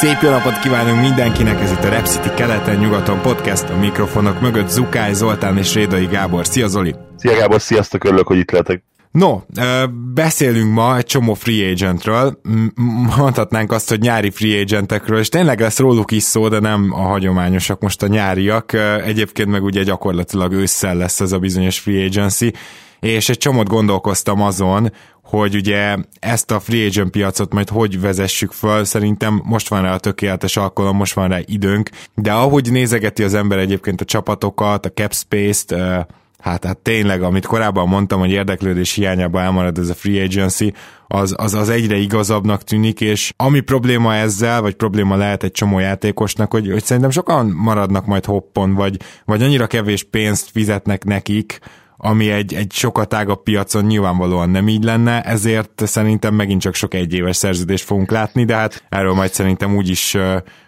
Szép jó napot kívánunk mindenkinek, ez itt a Rep City keleten-nyugaton podcast, a mikrofonok mögött Zukály Zoltán és Rédai Gábor. Szia Zoli! Szia Gábor, sziasztok, örülök, hogy itt lehetek. No, beszélünk ma egy csomó free agentről, mondhatnánk azt, hogy nyári free agentekről, és tényleg lesz róluk is szó, de nem a hagyományosak most a nyáriak. Egyébként meg ugye gyakorlatilag ősszel lesz ez a bizonyos free agency, és egy csomót gondolkoztam azon, hogy ugye ezt a free agent piacot majd hogy vezessük föl, szerintem most van rá a tökéletes alkalom, most van rá időnk, de ahogy nézegeti az ember egyébként a csapatokat, a cap space-t, hát, hát tényleg, amit korábban mondtam, hogy érdeklődés hiányában elmarad ez a free agency, az, az, az egyre igazabbnak tűnik, és ami probléma ezzel, vagy probléma lehet egy csomó játékosnak, hogy, hogy szerintem sokan maradnak majd hoppon, vagy, vagy annyira kevés pénzt fizetnek nekik, ami egy, egy sokkal tágabb piacon nyilvánvalóan nem így lenne, ezért szerintem megint csak sok egyéves szerződést fogunk látni, de hát erről majd szerintem úgyis,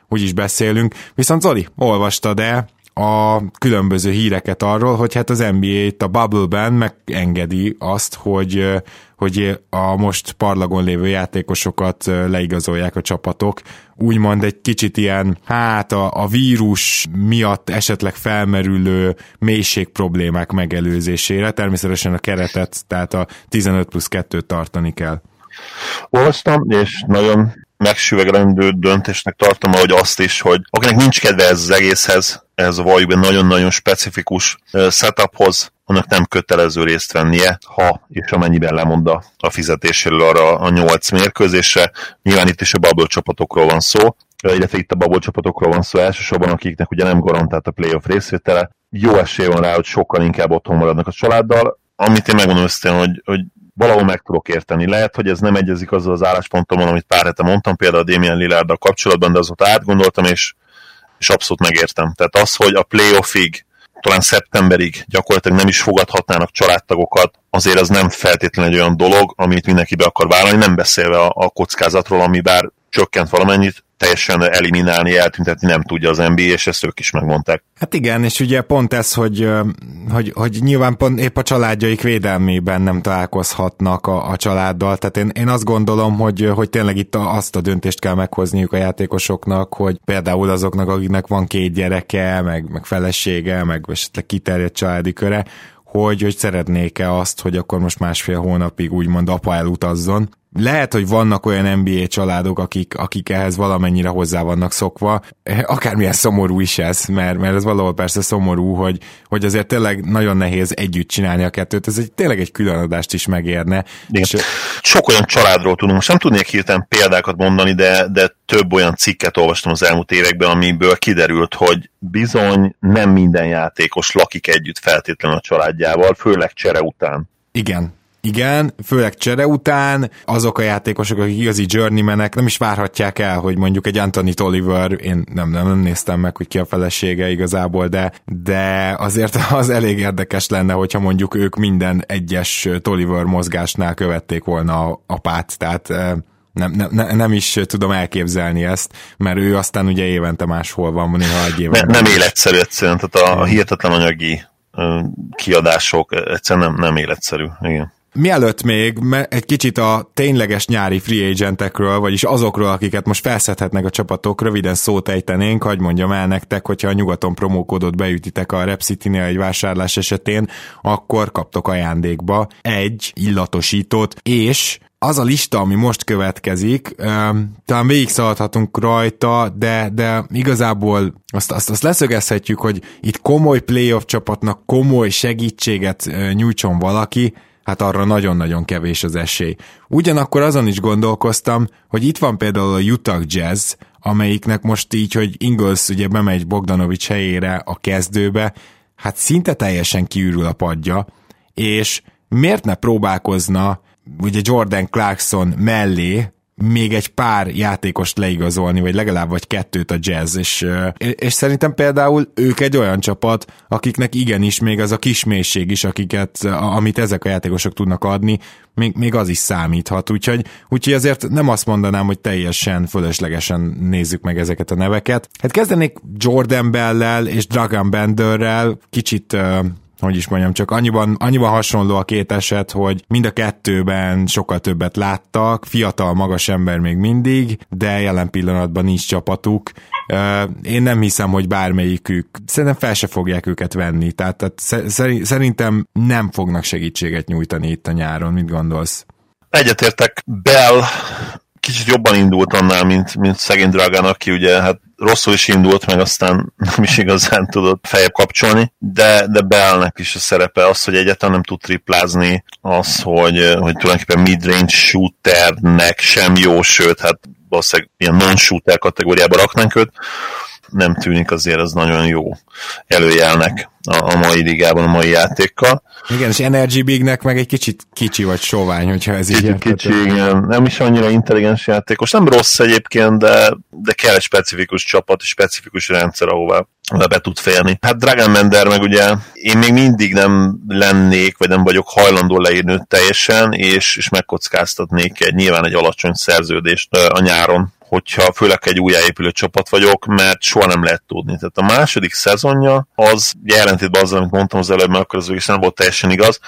úgyis beszélünk. Viszont Zoli, olvastad-e a különböző híreket arról, hogy hát az NBA itt a bubble-ben megengedi azt, hogy, hogy a most parlagon lévő játékosokat leigazolják a csapatok. Úgymond egy kicsit ilyen, hát a, a vírus miatt esetleg felmerülő mélység problémák megelőzésére. Természetesen a keretet, tehát a 15 plusz 2-t tartani kell. Olvastam, és nagyon megsüvegelendő döntésnek tartom, ahogy azt is, hogy akinek nincs kedve ez az egészhez, ez a valójában nagyon-nagyon specifikus setuphoz, annak nem kötelező részt vennie, ha és amennyiben lemond a, fizetéséről arra a nyolc mérkőzésre. Nyilván itt is a bubble csapatokról van szó, illetve itt a bubble csapatokról van szó elsősorban, akiknek ugye nem garantált a playoff részvétele. Jó esély van rá, hogy sokkal inkább otthon maradnak a családdal, amit én megmondom össze, hogy, hogy valahol meg tudok érteni. Lehet, hogy ez nem egyezik azzal az álláspontomon, amit pár hete mondtam, például a Damien Lillarddal kapcsolatban, de azóta átgondoltam, és, és abszolút megértem. Tehát az, hogy a playoffig, talán szeptemberig gyakorlatilag nem is fogadhatnának családtagokat, azért az nem feltétlenül egy olyan dolog, amit mindenki be akar vállalni, nem beszélve a, a kockázatról, ami bár csökkent valamennyit, teljesen eliminálni, eltüntetni nem tudja az NBA, és ezt ők is megmondták. Hát igen, és ugye pont ez, hogy, hogy, hogy nyilván pont épp a családjaik védelmében nem találkozhatnak a, a családdal, tehát én, én azt gondolom, hogy, hogy tényleg itt azt a döntést kell meghozniuk a játékosoknak, hogy például azoknak, akiknek van két gyereke, meg, meg felesége, meg esetleg kiterjedt családi köre, hogy, hogy szeretnék-e azt, hogy akkor most másfél hónapig úgymond apa elutazzon, lehet, hogy vannak olyan NBA családok, akik, akik ehhez valamennyire hozzá vannak szokva, akármilyen szomorú is ez, mert, mert ez valahol persze szomorú, hogy, hogy azért tényleg nagyon nehéz együtt csinálni a kettőt, ez egy, tényleg egy különadást is megérne. És... Sok olyan családról tudunk, most nem tudnék hirtelen példákat mondani, de, de több olyan cikket olvastam az elmúlt években, amiből kiderült, hogy bizony nem minden játékos lakik együtt feltétlenül a családjával, főleg csere után. Igen, igen, főleg csere után azok a játékosok, akik igazi journeymenek, nem is várhatják el, hogy mondjuk egy Anthony Tolliver, én nem, nem, nem néztem meg, hogy ki a felesége igazából, de, de azért az elég érdekes lenne, hogyha mondjuk ők minden egyes Tolliver mozgásnál követték volna a apát, tehát nem, nem, nem is tudom elképzelni ezt, mert ő aztán ugye évente máshol van, néha egy évente. Nem, nem életszerű egyszerűen, tehát a, a hihetetlen anyagi kiadások egyszerűen nem, nem életszerű. Igen. Mielőtt még egy kicsit a tényleges nyári free agentekről, vagyis azokról, akiket most felszedhetnek a csapatok, röviden szót ejtenénk, hogy mondjam el nektek, hogyha a nyugaton promókódot beütitek a Repcity-nél egy vásárlás esetén, akkor kaptok ajándékba egy illatosítót, és az a lista, ami most következik, talán végig szaladhatunk rajta, de, de igazából azt, azt, azt leszögezhetjük, hogy itt komoly playoff csapatnak komoly segítséget nyújtson valaki, hát arra nagyon-nagyon kevés az esély. Ugyanakkor azon is gondolkoztam, hogy itt van például a Utah Jazz, amelyiknek most így, hogy Ingles ugye bemegy Bogdanovics helyére a kezdőbe, hát szinte teljesen kiürül a padja, és miért ne próbálkozna ugye Jordan Clarkson mellé még egy pár játékost leigazolni, vagy legalább vagy kettőt a jazz, és, és szerintem például ők egy olyan csapat, akiknek igenis még az a kismélység is, akiket, amit ezek a játékosok tudnak adni, még, még az is számíthat, úgyhogy, úgyhogy azért nem azt mondanám, hogy teljesen fölöslegesen nézzük meg ezeket a neveket. Hát kezdenék Jordan Bell-lel és Dragon Benderrel, kicsit hogy is mondjam, csak annyiban, annyiban hasonló a két eset, hogy mind a kettőben sokkal többet láttak, fiatal, magas ember még mindig, de jelen pillanatban nincs csapatuk. Én nem hiszem, hogy bármelyikük, szerintem fel se fogják őket venni, tehát, tehát szerintem nem fognak segítséget nyújtani itt a nyáron, mit gondolsz? Egyetértek, Bell kicsit jobban indult annál, mint, mint szegény Dragan, aki ugye hát rosszul is indult, meg aztán nem is igazán tudott fejebb kapcsolni, de, de Bellnek is a szerepe. Az, hogy egyáltalán nem tud triplázni, az, hogy, hogy tulajdonképpen midrange shooternek sem jó, sőt, hát valószínűleg ilyen non-shooter kategóriába raknánk őt, nem tűnik azért az nagyon jó előjelnek a, a mai ligában, a mai játékkal. Igen, és Energy Bignek meg egy kicsit kicsi vagy sovány, hogyha ez így Kicsi, igen. Nem is annyira intelligens játékos. Nem rossz egyébként, de, de kell egy specifikus csapat, egy specifikus rendszer, ahová be tud félni. Hát Dragon Mender meg ugye én még mindig nem lennék, vagy nem vagyok hajlandó leírni teljesen, és, és megkockáztatnék egy nyilván egy alacsony szerződést a nyáron hogyha főleg egy újjáépülő csapat vagyok, mert soha nem lehet tudni. Tehát a második szezonja az, jelentétben azzal, amit mondtam az előbb, mert akkor az is nem volt teljesen igaz,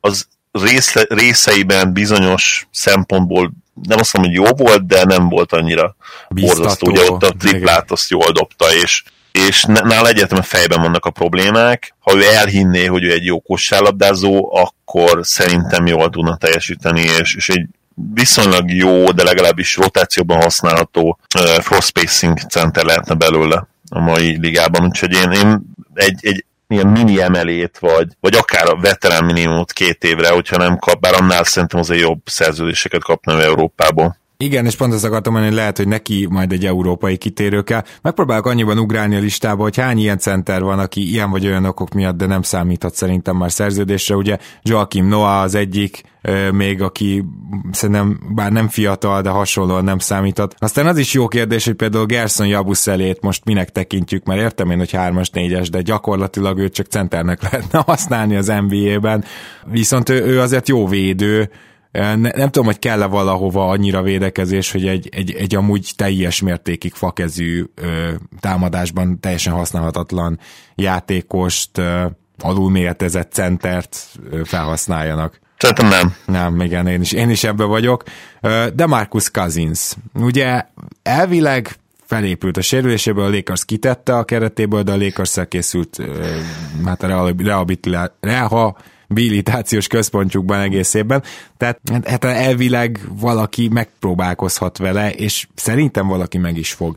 az része, részeiben bizonyos szempontból nem azt mondom, hogy jó volt, de nem volt annyira borzasztó. Ugye ott a triplát azt jól dobta, és és nála egyetemen fejben vannak a problémák. Ha ő elhinné, hogy ő egy jó kosárlabdázó, akkor szerintem jól tudna teljesíteni, és, és egy viszonylag jó, de legalábbis rotációban használható frost spacing center lehetne belőle a mai ligában, úgyhogy én, én egy, egy ilyen mini emelét, vagy, vagy akár a veterán minimumot két évre, hogyha nem kap, bár annál szerintem azért jobb szerződéseket kapna Európából. Igen, és pont azt akartam mondani, hogy lehet, hogy neki majd egy európai kitérő kell. Megpróbálok annyiban ugrálni a listába, hogy hány ilyen center van, aki ilyen vagy olyan okok miatt, de nem számíthat szerintem már szerződésre. Ugye Joachim Noah az egyik, még aki szerintem bár nem fiatal, de hasonlóan nem számíthat. Aztán az is jó kérdés, hogy például Gerson Jabuszelét most minek tekintjük, mert értem én, hogy 3-as, 4-es, de gyakorlatilag őt csak centernek lehetne használni az NBA-ben. Viszont ő, ő azért jó védő, ne, nem tudom, hogy kell-e valahova annyira védekezés, hogy egy, egy, egy amúgy teljes mértékig fakezű ö, támadásban teljesen használhatatlan játékost, ö, alulméretezett centert ö, felhasználjanak. Szerintem nem. Nem, igen, én is, én is ebbe vagyok. De Marcus Cousins, ugye elvileg felépült a sérüléséből, a Lakers kitette a keretéből, de a lakers készült hát a rehabilitációs központjukban egész évben, tehát hát, hát elvileg valaki megpróbálkozhat vele, és szerintem valaki meg is fog.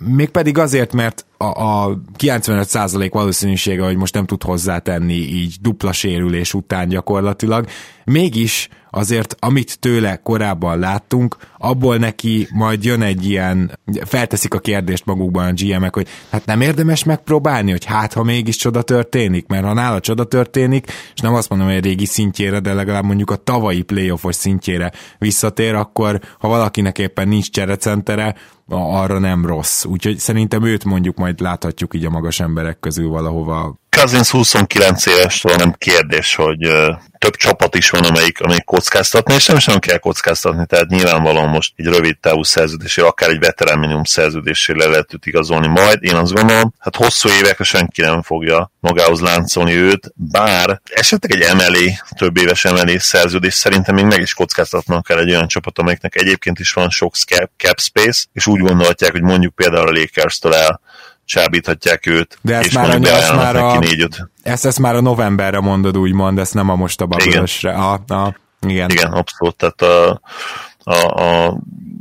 Mégpedig azért, mert a, a 95% valószínűsége, hogy most nem tud hozzátenni így dupla sérülés után gyakorlatilag, mégis azért amit tőle korábban láttunk, abból neki majd jön egy ilyen, felteszik a kérdést magukban a GM-ek, hogy hát nem érdemes megpróbálni, hogy hát ha mégis csoda történik, mert ha nála csoda történik, és nem azt mondom, hogy a régi szintjére, de legalább mondjuk a tavalyi playoffos szintjére visszatér, akkor ha valakinek éppen nincs cserecentere, arra nem rossz. Úgyhogy szerintem őt mondjuk majd láthatjuk így a magas emberek közül valahova Cousins 29 éves, nem kérdés, hogy több csapat is van, amelyik, amelyik kockáztatni, és nem is nem kell kockáztatni, tehát nyilvánvalóan most egy rövid távú szerződésére, akár egy veterán minimum szerződésére le lehet őt igazolni majd. Én azt gondolom, hát hosszú évekre senki nem fogja magához láncolni őt, bár esetleg egy emelé, több éves emelé szerződés szerintem még meg is kockáztatnak kell egy olyan csapat, amelyiknek egyébként is van sok cap, space, és úgy gondolhatják, hogy mondjuk például a Lakers-től el csábíthatják őt, De ezt és már, a, ezt már a, négy, ezt, ezt már a novemberre mondod, úgymond, ezt nem a most a babilosra. A, a, igen. igen, abszolút, tehát a, a, a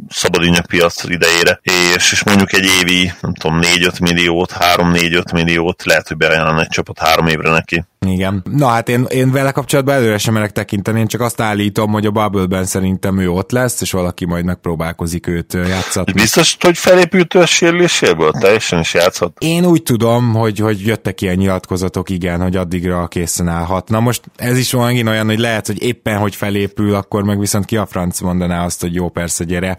szabadügynök piac idejére, és, és mondjuk egy évi, nem tudom, 4-5 milliót, 3-4-5 milliót lehet, hogy beajánlani egy csapat három évre neki. Igen. Na hát én, én vele kapcsolatban előre sem merek tekinteni, én csak azt állítom, hogy a Bubble-ben szerintem ő ott lesz, és valaki majd megpróbálkozik őt játszatni. Biztos, hogy felépült a sérüléséből? Teljesen is játszhat? Én úgy tudom, hogy, hogy jöttek ilyen nyilatkozatok, igen, hogy addigra készen állhat. Na most ez is van olyan, hogy lehet, hogy éppen, hogy felépül, akkor meg viszont ki a franc mondaná azt, hogy jó, persze, gyere.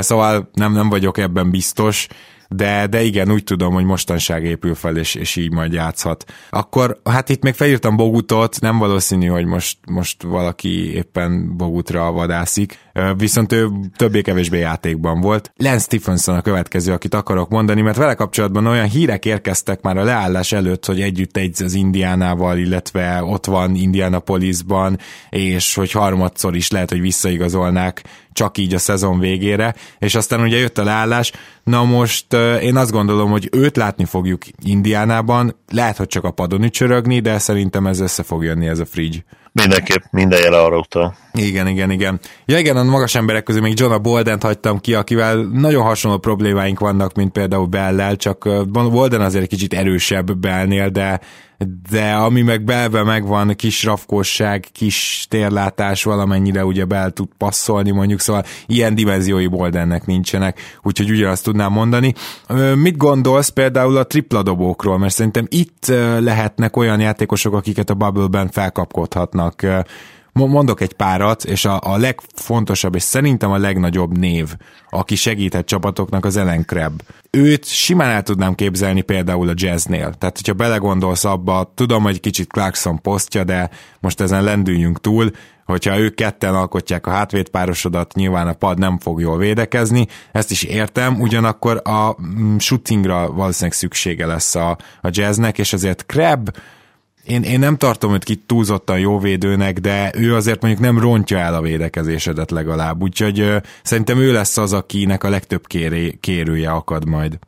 Szóval nem, nem vagyok ebben biztos de, de igen, úgy tudom, hogy mostanság épül fel, és, és így majd játszhat. Akkor, hát itt még felírtam Bogutot, nem valószínű, hogy most, most valaki éppen Bogutra vadászik, viszont ő többé-kevésbé játékban volt. Lance Stephenson a következő, akit akarok mondani, mert vele kapcsolatban olyan hírek érkeztek már a leállás előtt, hogy együtt egy az Indiánával, illetve ott van Indianapolisban, és hogy harmadszor is lehet, hogy visszaigazolnák csak így a szezon végére, és aztán ugye jött a leállás, na most én azt gondolom, hogy őt látni fogjuk Indiánában, lehet, hogy csak a padon ücsörögni, de szerintem ez össze fog jönni ez a fridge. Mindenképp, minden jele arra utal. Igen, igen, igen. Ja igen, a magas emberek közül még John Boldent hagytam ki, akivel nagyon hasonló problémáink vannak, mint például Bellel, csak Bolden azért egy kicsit erősebb Bellnél, de de ami meg belve megvan, kis rafkosság, kis térlátás, valamennyire ugye bel tud passzolni mondjuk, szóval ilyen dimenziói Boldennek nincsenek, úgyhogy ugyanazt tudnám mondani. Mit gondolsz például a tripla dobókról, mert szerintem itt lehetnek olyan játékosok, akiket a Bubble-ben felkapkodhatnak mondok egy párat, és a, a legfontosabb, és szerintem a legnagyobb név, aki segített csapatoknak az Ellen Krebb. Őt simán el tudnám képzelni például a jazznél. Tehát, hogyha belegondolsz abba, tudom, hogy kicsit Clarkson posztja, de most ezen lendüljünk túl, hogyha ők ketten alkotják a hátvédpárosodat, nyilván a pad nem fog jól védekezni, ezt is értem, ugyanakkor a mm, shootingra valószínűleg szüksége lesz a, a jazznek, és azért Krebb én, én nem tartom őt ki túlzottan jó védőnek, de ő azért mondjuk nem rontja el a védekezésedet legalább, úgyhogy ö, szerintem ő lesz az, akinek a legtöbb kéré, kérője akad majd.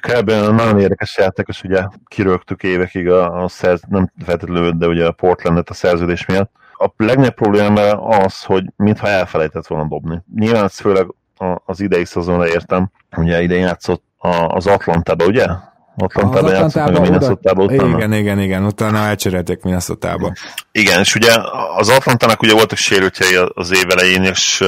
Kb. nagyon érdekes játékos, ugye kirögtük évekig a, a szerz, nem feltétlenül, de ugye a Portlandet a szerződés miatt. A legnagyobb probléma az, hogy mintha elfelejtett volna dobni. Nyilván ezt főleg az idei szezonra értem, ugye idén játszott az Atlantában, ugye? Atlantában játszott meg a minnesota utána. Igen, igen, igen, utána elcserélték minnesota -ba. Igen, és ugye az Atlantának ugye voltak sérültjei az év elején, és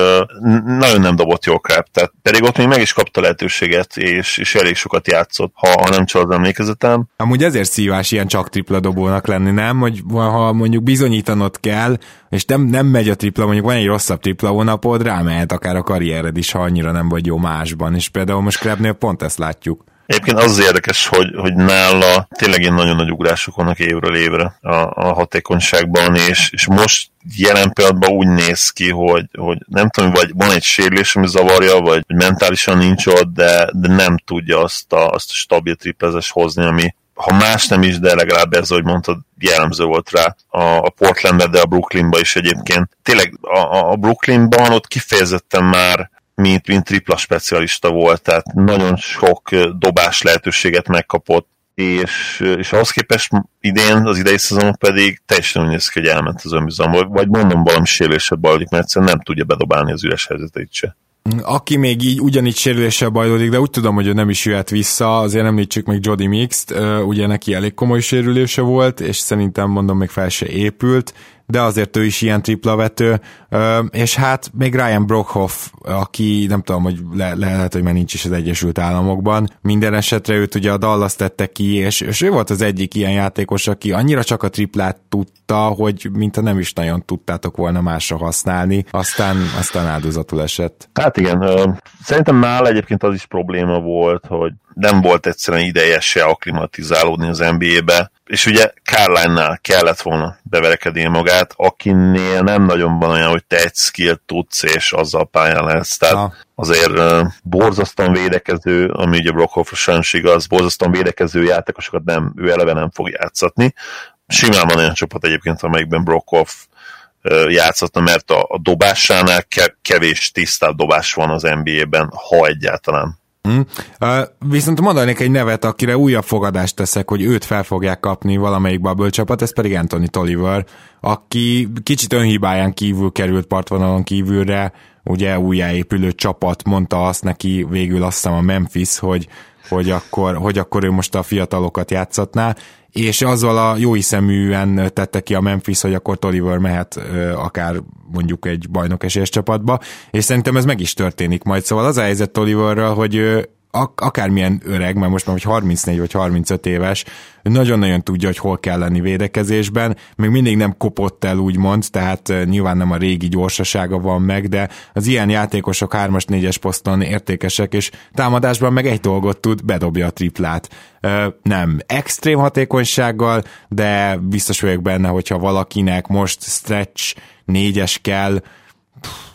nagyon nem dobott jól Crab, tehát pedig ott még meg is kapta lehetőséget, és, és elég sokat játszott, ha, ha nem csalad emlékezetem. Amúgy ezért szívás ilyen csak tripla dobónak lenni, nem? Hogy ha mondjuk bizonyítanod kell, és nem, nem megy a tripla, mondjuk van egy rosszabb tripla hónapod, rámehet akár a karriered is, ha annyira nem vagy jó másban, és például most Krebnél pont ezt látjuk. Egyébként az, az érdekes, hogy, hogy nála tényleg ilyen nagyon nagy ugrások vannak évről évre a, a hatékonyságban, és, és most jelen pillanatban úgy néz ki, hogy, hogy nem tudom, vagy van egy sérülés, ami zavarja, vagy mentálisan nincs ott, de, de nem tudja azt a, azt a stabil triplezes hozni, ami ha más nem is, de legalább ez, hogy mondtad, jellemző volt rá a, a Portlandben, de a Brooklynban is egyébként. Tényleg a, a Brooklynban ott kifejezetten már mint, mint tripla specialista volt, tehát nagyon sok dobás lehetőséget megkapott, és, és ahhoz képest idén, az idei szezon pedig teljesen úgy néz ki, hogy elment az önbizalom, vagy mondom valami sérülésebb bajlik, mert egyszerűen nem tudja bedobálni az üres helyzeteit se. Aki még így ugyanígy sérüléssel bajlódik, de úgy tudom, hogy ő nem is jöhet vissza, azért említsük meg Jody Mixed, ugye neki elég komoly sérülése volt, és szerintem mondom még fel se épült, de azért ő is ilyen tripla vető, és hát még Ryan Brockhoff, aki nem tudom, hogy le, lehet, hogy már nincs is az Egyesült Államokban, minden esetre őt ugye a Dallas tette ki, és, és ő volt az egyik ilyen játékos, aki annyira csak a triplát tudta, hogy mintha nem is nagyon tudtátok volna másra használni, aztán, aztán áldozatul esett. Hát igen, szerintem nála egyébként az is probléma volt, hogy nem volt egyszerűen ideje se aklimatizálódni az NBA-be, és ugye Carline-nál kellett volna beverekedni magát, akinél nem nagyon van olyan, hogy te egy skill tudsz, és azzal pályán lesz. Tehát ha. azért uh, borzasztóan védekező, ami ugye Brockhoff sajnos igaz, borzasztóan védekező játékosokat nem, ő eleve nem fog játszatni. Simán van olyan csapat egyébként, amelyikben Brockhoff uh, játszhatna, mert a, a dobásánál kevés tisztább dobás van az NBA-ben, ha egyáltalán. Hmm. Uh, viszont mondanék egy nevet, akire újabb fogadást teszek, hogy őt fel fogják kapni valamelyik bubble csapat, ez pedig Anthony Tolliver, aki kicsit önhibáján kívül került partvonalon kívülre, ugye újjáépülő csapat mondta azt neki végül azt hiszem a Memphis, hogy hogy akkor, hogy akkor ő most a fiatalokat játszatná, és azzal a jó hiszeműen tette ki a Memphis, hogy akkor Toliver mehet akár mondjuk egy bajnok esélyes csapatba, és szerintem ez meg is történik majd. Szóval az a helyzet Toliverrel, hogy ak- akármilyen öreg, mert most már hogy 34 vagy 35 éves, nagyon-nagyon tudja, hogy hol kell lenni védekezésben, még mindig nem kopott el úgymond, tehát nyilván nem a régi gyorsasága van meg, de az ilyen játékosok 3-as, 4-es poszton értékesek, és támadásban meg egy dolgot tud, bedobja a triplát. Nem extrém hatékonysággal, de biztos vagyok benne, hogyha valakinek most stretch négyes kell,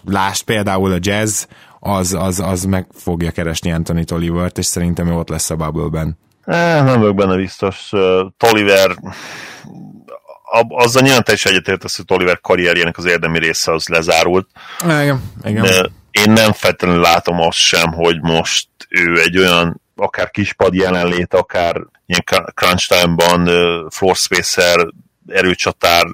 lásd például a jazz, az, az, az meg fogja keresni Anthony Tolivert, és szerintem ő ott lesz a bubble-ben. Eh, nem vagyok benne biztos. Toliver azzal nyilván te is egyetértesz, hogy Toliver karrierjének az érdemi része az lezárult. Igen, igen. De én nem feltétlenül látom azt sem, hogy most ő egy olyan akár kispad jelenlét, akár ilyen crunch time-ban floor spacer, erőcsatár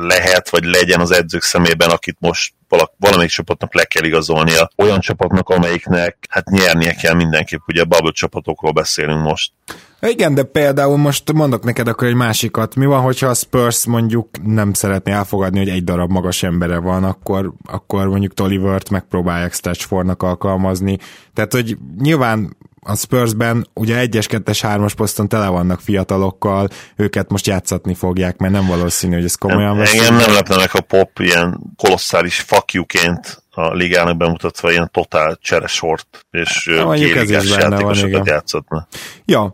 lehet, vagy legyen az edzők szemében, akit most valamelyik csapatnak le kell igazolnia. Olyan csapatnak, amelyiknek hát nyernie kell mindenképp, ugye bubble csapatokról beszélünk most. Igen, de például most mondok neked akkor egy másikat. Mi van, hogyha a Spurs mondjuk nem szeretné elfogadni, hogy egy darab magas embere van, akkor, akkor mondjuk Tolivert megpróbálják Stretchfordnak alkalmazni. Tehát, hogy nyilván a Spursben ugye 1-es, 2-es, 3-as poszton tele vannak fiatalokkal, őket most játszatni fogják, mert nem valószínű, hogy ez komolyan veszik. Engem nem lepne meg, a pop ilyen kolosszális fakjuként a ligának bemutatva ilyen totál cseresort és kéligás játékosokat játszatna. Ja,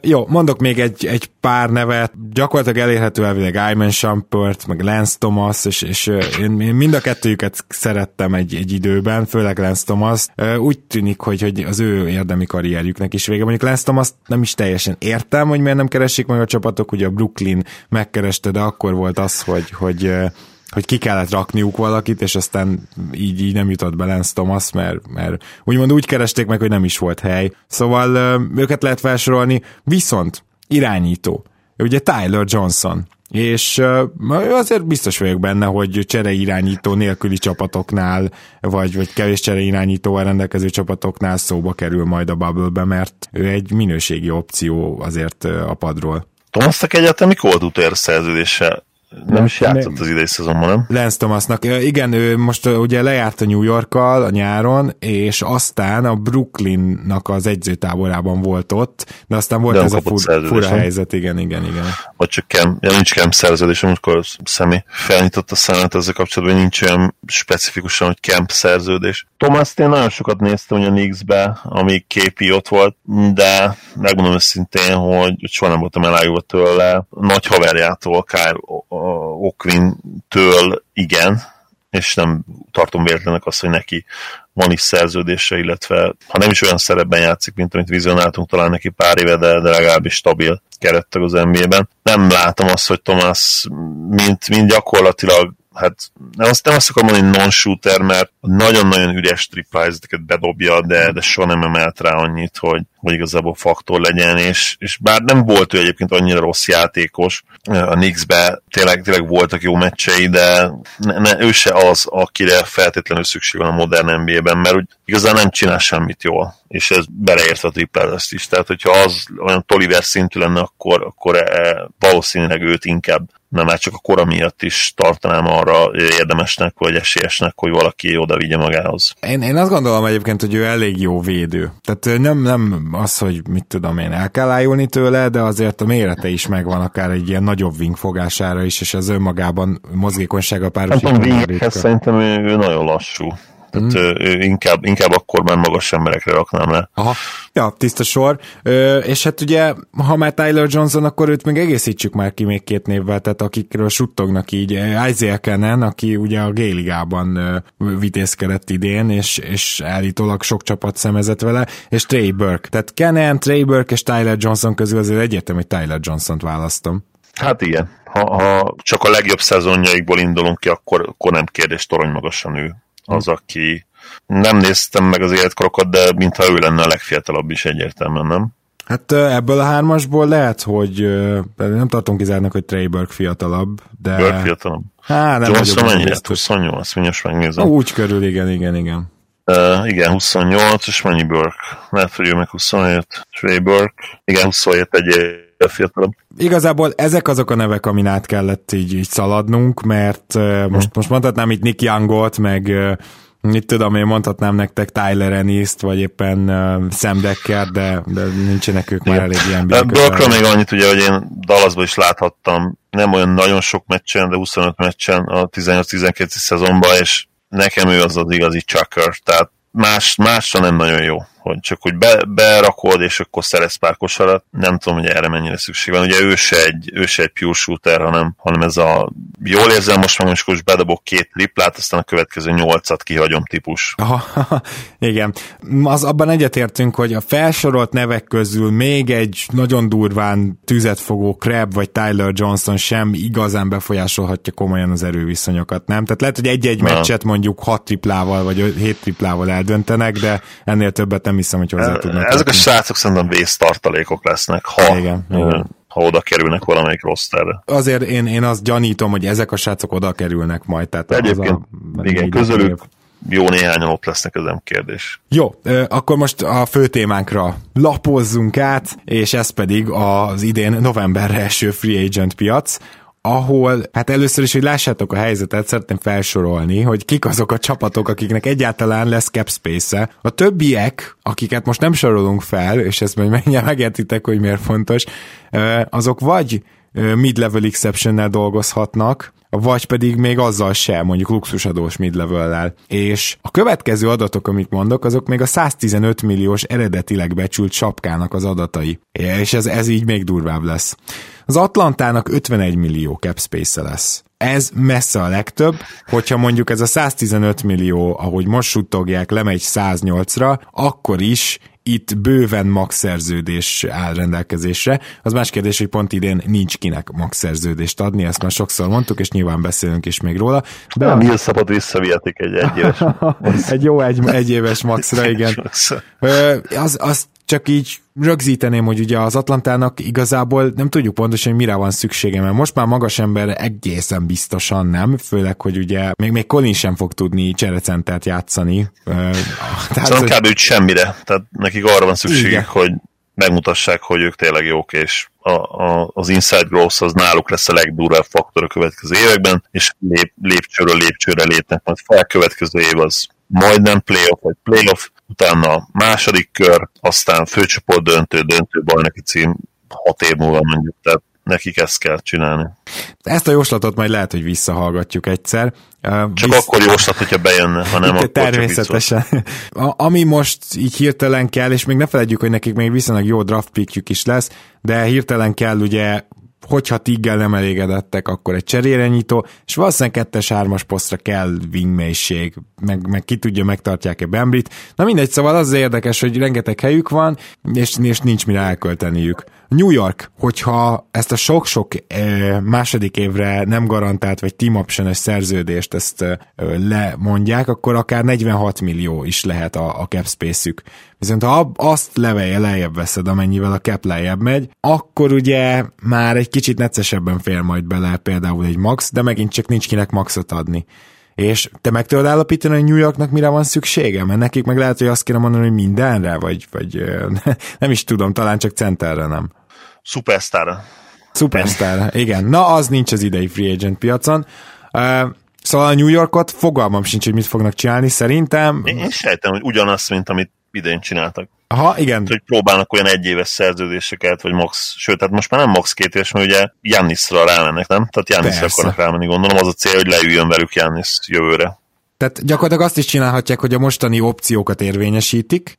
jó, mondok még egy, egy pár nevet, gyakorlatilag elérhető elvileg Iman Shumpert, meg Lance Thomas, és, és én, én mind a kettőjüket szerettem egy, egy időben, főleg Lance Thomas. Úgy tűnik, hogy, hogy az ő érdemi karrierjüknek is vége. Mondjuk Lance Thomas nem is teljesen értem, hogy miért nem keresik meg a csapatok, ugye a Brooklyn megkereste, de akkor volt az, hogy, hogy hogy ki kellett rakniuk valakit, és aztán így, így nem jutott be Lance Thomas, mert, mert úgymond úgy keresték meg, hogy nem is volt hely. Szóval őket lehet felsorolni, viszont irányító. Ugye Tyler Johnson, és azért biztos vagyok benne, hogy csereirányító nélküli csapatoknál, vagy, vagy kevés csereirányítóval rendelkező csapatoknál szóba kerül majd a bubble mert ő egy minőségi opció azért a padról. Thomasnak egyáltalán mikor volt utér szerződése? Nem is játszott az idei szezonban, nem? Lance Thomasnak. Igen, ő most ugye lejárt a New Yorkkal a nyáron, és aztán a Brooklynnak az egyzőtáborában volt ott, de aztán volt de ez a fur, fura helyzet, igen, igen, igen. Vagy csak kem, ja, nincs kem szerződés, amikor személy felnyitott a szemet ezzel kapcsolatban, nincs olyan specifikusan, hogy camp szerződés. Thomas én nagyon sokat néztem ugye a Knicks-be, amíg képi ott volt, de megmondom őszintén, hogy soha nem voltam elájulva tőle. Nagy haverjától, Kyle Okvin-től igen, és nem tartom véletlenek azt, hogy neki van is szerződése, illetve ha nem is olyan szerepben játszik, mint amit vizionáltunk talán neki pár éve, de, de legalábbis stabil kerettek az NBA-ben. Nem látom azt, hogy Thomas mint, mint gyakorlatilag hát nem azt, nem azt akarom mondani, hogy non-shooter, mert nagyon-nagyon üres triplájzateket bedobja, de, de soha nem emelt rá annyit, hogy, hogy igazából faktor legyen, és, és bár nem volt ő egyébként annyira rossz játékos, a Knicks-be tényleg, tényleg voltak jó meccsei, de ne, ne, ő se az, akire feltétlenül szükség van a modern NBA-ben, mert úgy igazán nem csinál semmit jól, és ez beleért a ezt is, tehát hogyha az olyan Toliver szintű lenne, akkor, akkor e, valószínűleg őt inkább nem már csak a kora miatt is tartanám arra érdemesnek, vagy esélyesnek, hogy valaki oda vigye magához. Én, én azt gondolom egyébként, hogy ő elég jó védő. Tehát nem, nem az, hogy mit tudom én, el kell ájulni tőle, de azért a mérete is megvan akár egy ilyen nagyobb wing fogására is, és az önmagában mozgékonysága párosítani. Nem szerintem ő, ő nagyon lassú. Tehát mm. inkább, inkább akkor már magas emberekre raknám le. Aha. Ja, tiszta sor. Ö, és hát ugye, ha már Tyler Johnson, akkor őt még egészítsük már ki még két névvel, tehát akikről suttognak így. Isaiah Kennen, aki ugye a G-ligában vitézkedett idén, és, és állítólag sok csapat szemezett vele, és Trey Burke. Tehát Kennen, Trey Burke és Tyler Johnson közül azért egyértelmű, hogy Tyler Johnson-t választom. Hát igen, ha, ha csak a legjobb szezonjaikból indulunk ki, akkor, akkor nem kérdés, torony magasan ő az, aki nem néztem meg az életkorokat, de mintha ő lenne a legfiatalabb is egyértelműen, nem? Hát ebből a hármasból lehet, hogy nem tartom kizárnak, hogy Trey Burke fiatalabb, de... Burke fiatalabb? Hát nem Johnson mennyire? 28, mindjárt megnézem. Úgy körül, igen, igen, igen. Uh, igen, 28, és mennyi Burke? Lehet, hogy ő meg 27. Trey Burke. Igen, 27 egy fiatalabb. Igazából ezek azok a nevek, amin át kellett így, így szaladnunk, mert uh, most, most mondhatnám itt Nick Youngot, meg uh, mit tudom, én mondhatnám nektek Tyler Ennis-t, vagy éppen uh, Sam Decker, de, de nincsenek ők már elég ilyen Burkra még annyit ugye, hogy én Dallasban is láthattam, nem olyan nagyon sok meccsen, de 25 meccsen a 18-12 szezonban, és nekem ő az az igazi chucker, tehát más, másra nem nagyon jó hogy csak hogy be, berakod, és akkor szerez pár kosarat. Nem tudom, hogy erre mennyire szükség van. Ugye ő se egy, ő se egy pure shooter, hanem, hanem ez a jól érzem most már most bedobok két triplát, aztán a következő nyolcat kihagyom típus. Aha, igen. Az abban egyetértünk, hogy a felsorolt nevek közül még egy nagyon durván tüzet fogó Crab vagy Tyler Johnson sem igazán befolyásolhatja komolyan az erőviszonyokat, nem? Tehát lehet, hogy egy-egy meccset mondjuk hat triplával vagy hét triplával eldöntenek, de ennél többet nem hiszem, hogy hozzá tudnak. Ezek a srácok szerintem vésztartalékok lesznek, ha, igen, igen. ha oda kerülnek valamelyik rosterre. Azért én, én azt gyanítom, hogy ezek a srácok oda kerülnek majd. Tehát Egyébként, az a, igen, közülük jó néhányan ott lesznek, ez nem kérdés. Jó, akkor most a fő témánkra lapozzunk át, és ez pedig az idén novemberre eső free agent piac ahol, hát először is, hogy lássátok a helyzetet, szeretném felsorolni, hogy kik azok a csapatok, akiknek egyáltalán lesz cap space-e. A többiek, akiket most nem sorolunk fel, és ezt majd megértitek, hogy miért fontos, azok vagy mid-level exception dolgozhatnak, vagy pedig még azzal sem, mondjuk luxusadós mid level És a következő adatok, amit mondok, azok még a 115 milliós eredetileg becsült sapkának az adatai. És ez, ez így még durvább lesz. Az Atlantának 51 millió cap space lesz. Ez messze a legtöbb, hogyha mondjuk ez a 115 millió, ahogy most suttogják, lemegy 108-ra, akkor is itt bőven max szerződés áll rendelkezésre. Az más kérdés, hogy pont idén nincs kinek max szerződést adni, ezt már sokszor mondtuk, és nyilván beszélünk is még róla. De nem, Neil szabad visszavihetik egy egyéves. egy jó egy, egyéves maxra, igen. az, az csak így rögzíteném, hogy ugye az Atlantának igazából nem tudjuk pontosan, hogy mire van szüksége, mert most már magas ember egészen biztosan nem, főleg, hogy ugye még, még Colin sem fog tudni cserecentert játszani. Tehát, szóval kb. Hogy... semmire, tehát nekik arra van szükségük, hogy megmutassák, hogy ők tényleg jók, és a, a, az inside growth az náluk lesz a legdurvább faktor a következő években, és lép, lépcsőről lépcsőre lépnek, majd fel a következő év az majdnem playoff, vagy playoff, utána második kör, aztán főcsoport döntő, döntő bajnoki cím hat év múlva mondjuk, tehát nekik ezt kell csinálni. Ezt a jóslatot majd lehet, hogy visszahallgatjuk egyszer. Csak Visz... akkor jóslat, hogyha bejönne, hanem akkor Természetesen. A, ami most így hirtelen kell, és még ne felejtjük, hogy nekik még viszonylag jó draft pickjük is lesz, de hirtelen kell ugye hogyha Tiggel nem elégedettek, akkor egy cserére nyitó, és valószínűleg kettes hármas posztra kell wingmélység, meg, meg ki tudja, megtartják-e Bembrit. Na mindegy, szóval az, érdekes, hogy rengeteg helyük van, és, és nincs mire elkölteniük. New York, hogyha ezt a sok-sok második évre nem garantált, vagy team option szerződést ezt lemondják, akkor akár 46 millió is lehet a, a cap space-ük. Viszont ha azt levelje lejjebb veszed, amennyivel a cap lejjebb megy, akkor ugye már egy kicsit neccesebben fél majd bele például egy max, de megint csak nincs kinek maxot adni. És te meg tudod állapítani, hogy New Yorknak mire van szüksége? Mert nekik meg lehet, hogy azt kéne mondani, hogy mindenre, vagy, vagy nem is tudom, talán csak centerre nem. Superstar. Superstar, igen. Na, az nincs az idei free agent piacon. Uh, szóval a New Yorkot fogalmam sincs, hogy mit fognak csinálni, szerintem. Én, én sejtem, hogy ugyanazt, mint amit idén csináltak. Aha, igen. Hogy próbálnak olyan egyéves szerződéseket, vagy max, sőt, tehát most már nem max két éves, mert ugye Jannisra rámennek, nem? Tehát Jannisra akarnak rámenni, gondolom. Az a cél, hogy leüljön velük Jannis jövőre. Tehát gyakorlatilag azt is csinálhatják, hogy a mostani opciókat érvényesítik,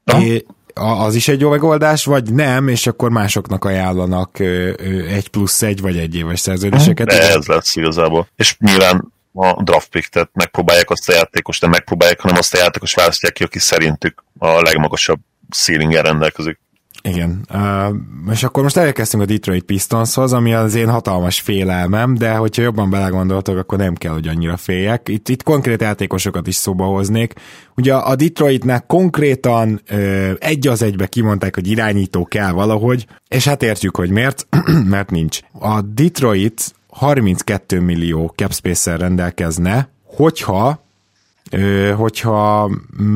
az is egy jó megoldás, vagy nem, és akkor másoknak ajánlanak egy plusz egy, vagy egy éves szerződéseket. De ez lesz igazából. És nyilván a draft pick, tehát megpróbálják azt a játékos, nem megpróbálják, hanem azt a játékos választják ki, aki szerintük a legmagasabb ceilingen rendelkezik. Igen, uh, és akkor most elkezdtünk a Detroit Pistonshoz, ami az én hatalmas félelmem, de hogyha jobban belegondoltok, akkor nem kell, hogy annyira féljek. Itt, itt konkrét játékosokat is szóba hoznék. Ugye a Detroitnek konkrétan uh, egy az egybe kimondták, hogy irányító kell valahogy, és hát értjük, hogy miért, mert nincs. A Detroit 32 millió capspace rendelkezne, hogyha hogyha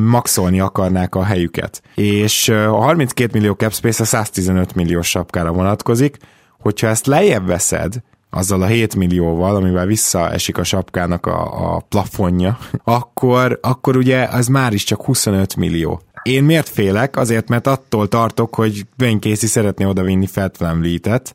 maxolni akarnák a helyüket. És a 32 millió cap space a 115 milliós sapkára vonatkozik, hogyha ezt lejjebb veszed, azzal a 7 millióval, amivel visszaesik a sapkának a, a plafonja, akkor, akkor ugye az már is csak 25 millió. Én miért félek? Azért, mert attól tartok, hogy Dwayne Casey szeretné odavinni Fat Leet-et.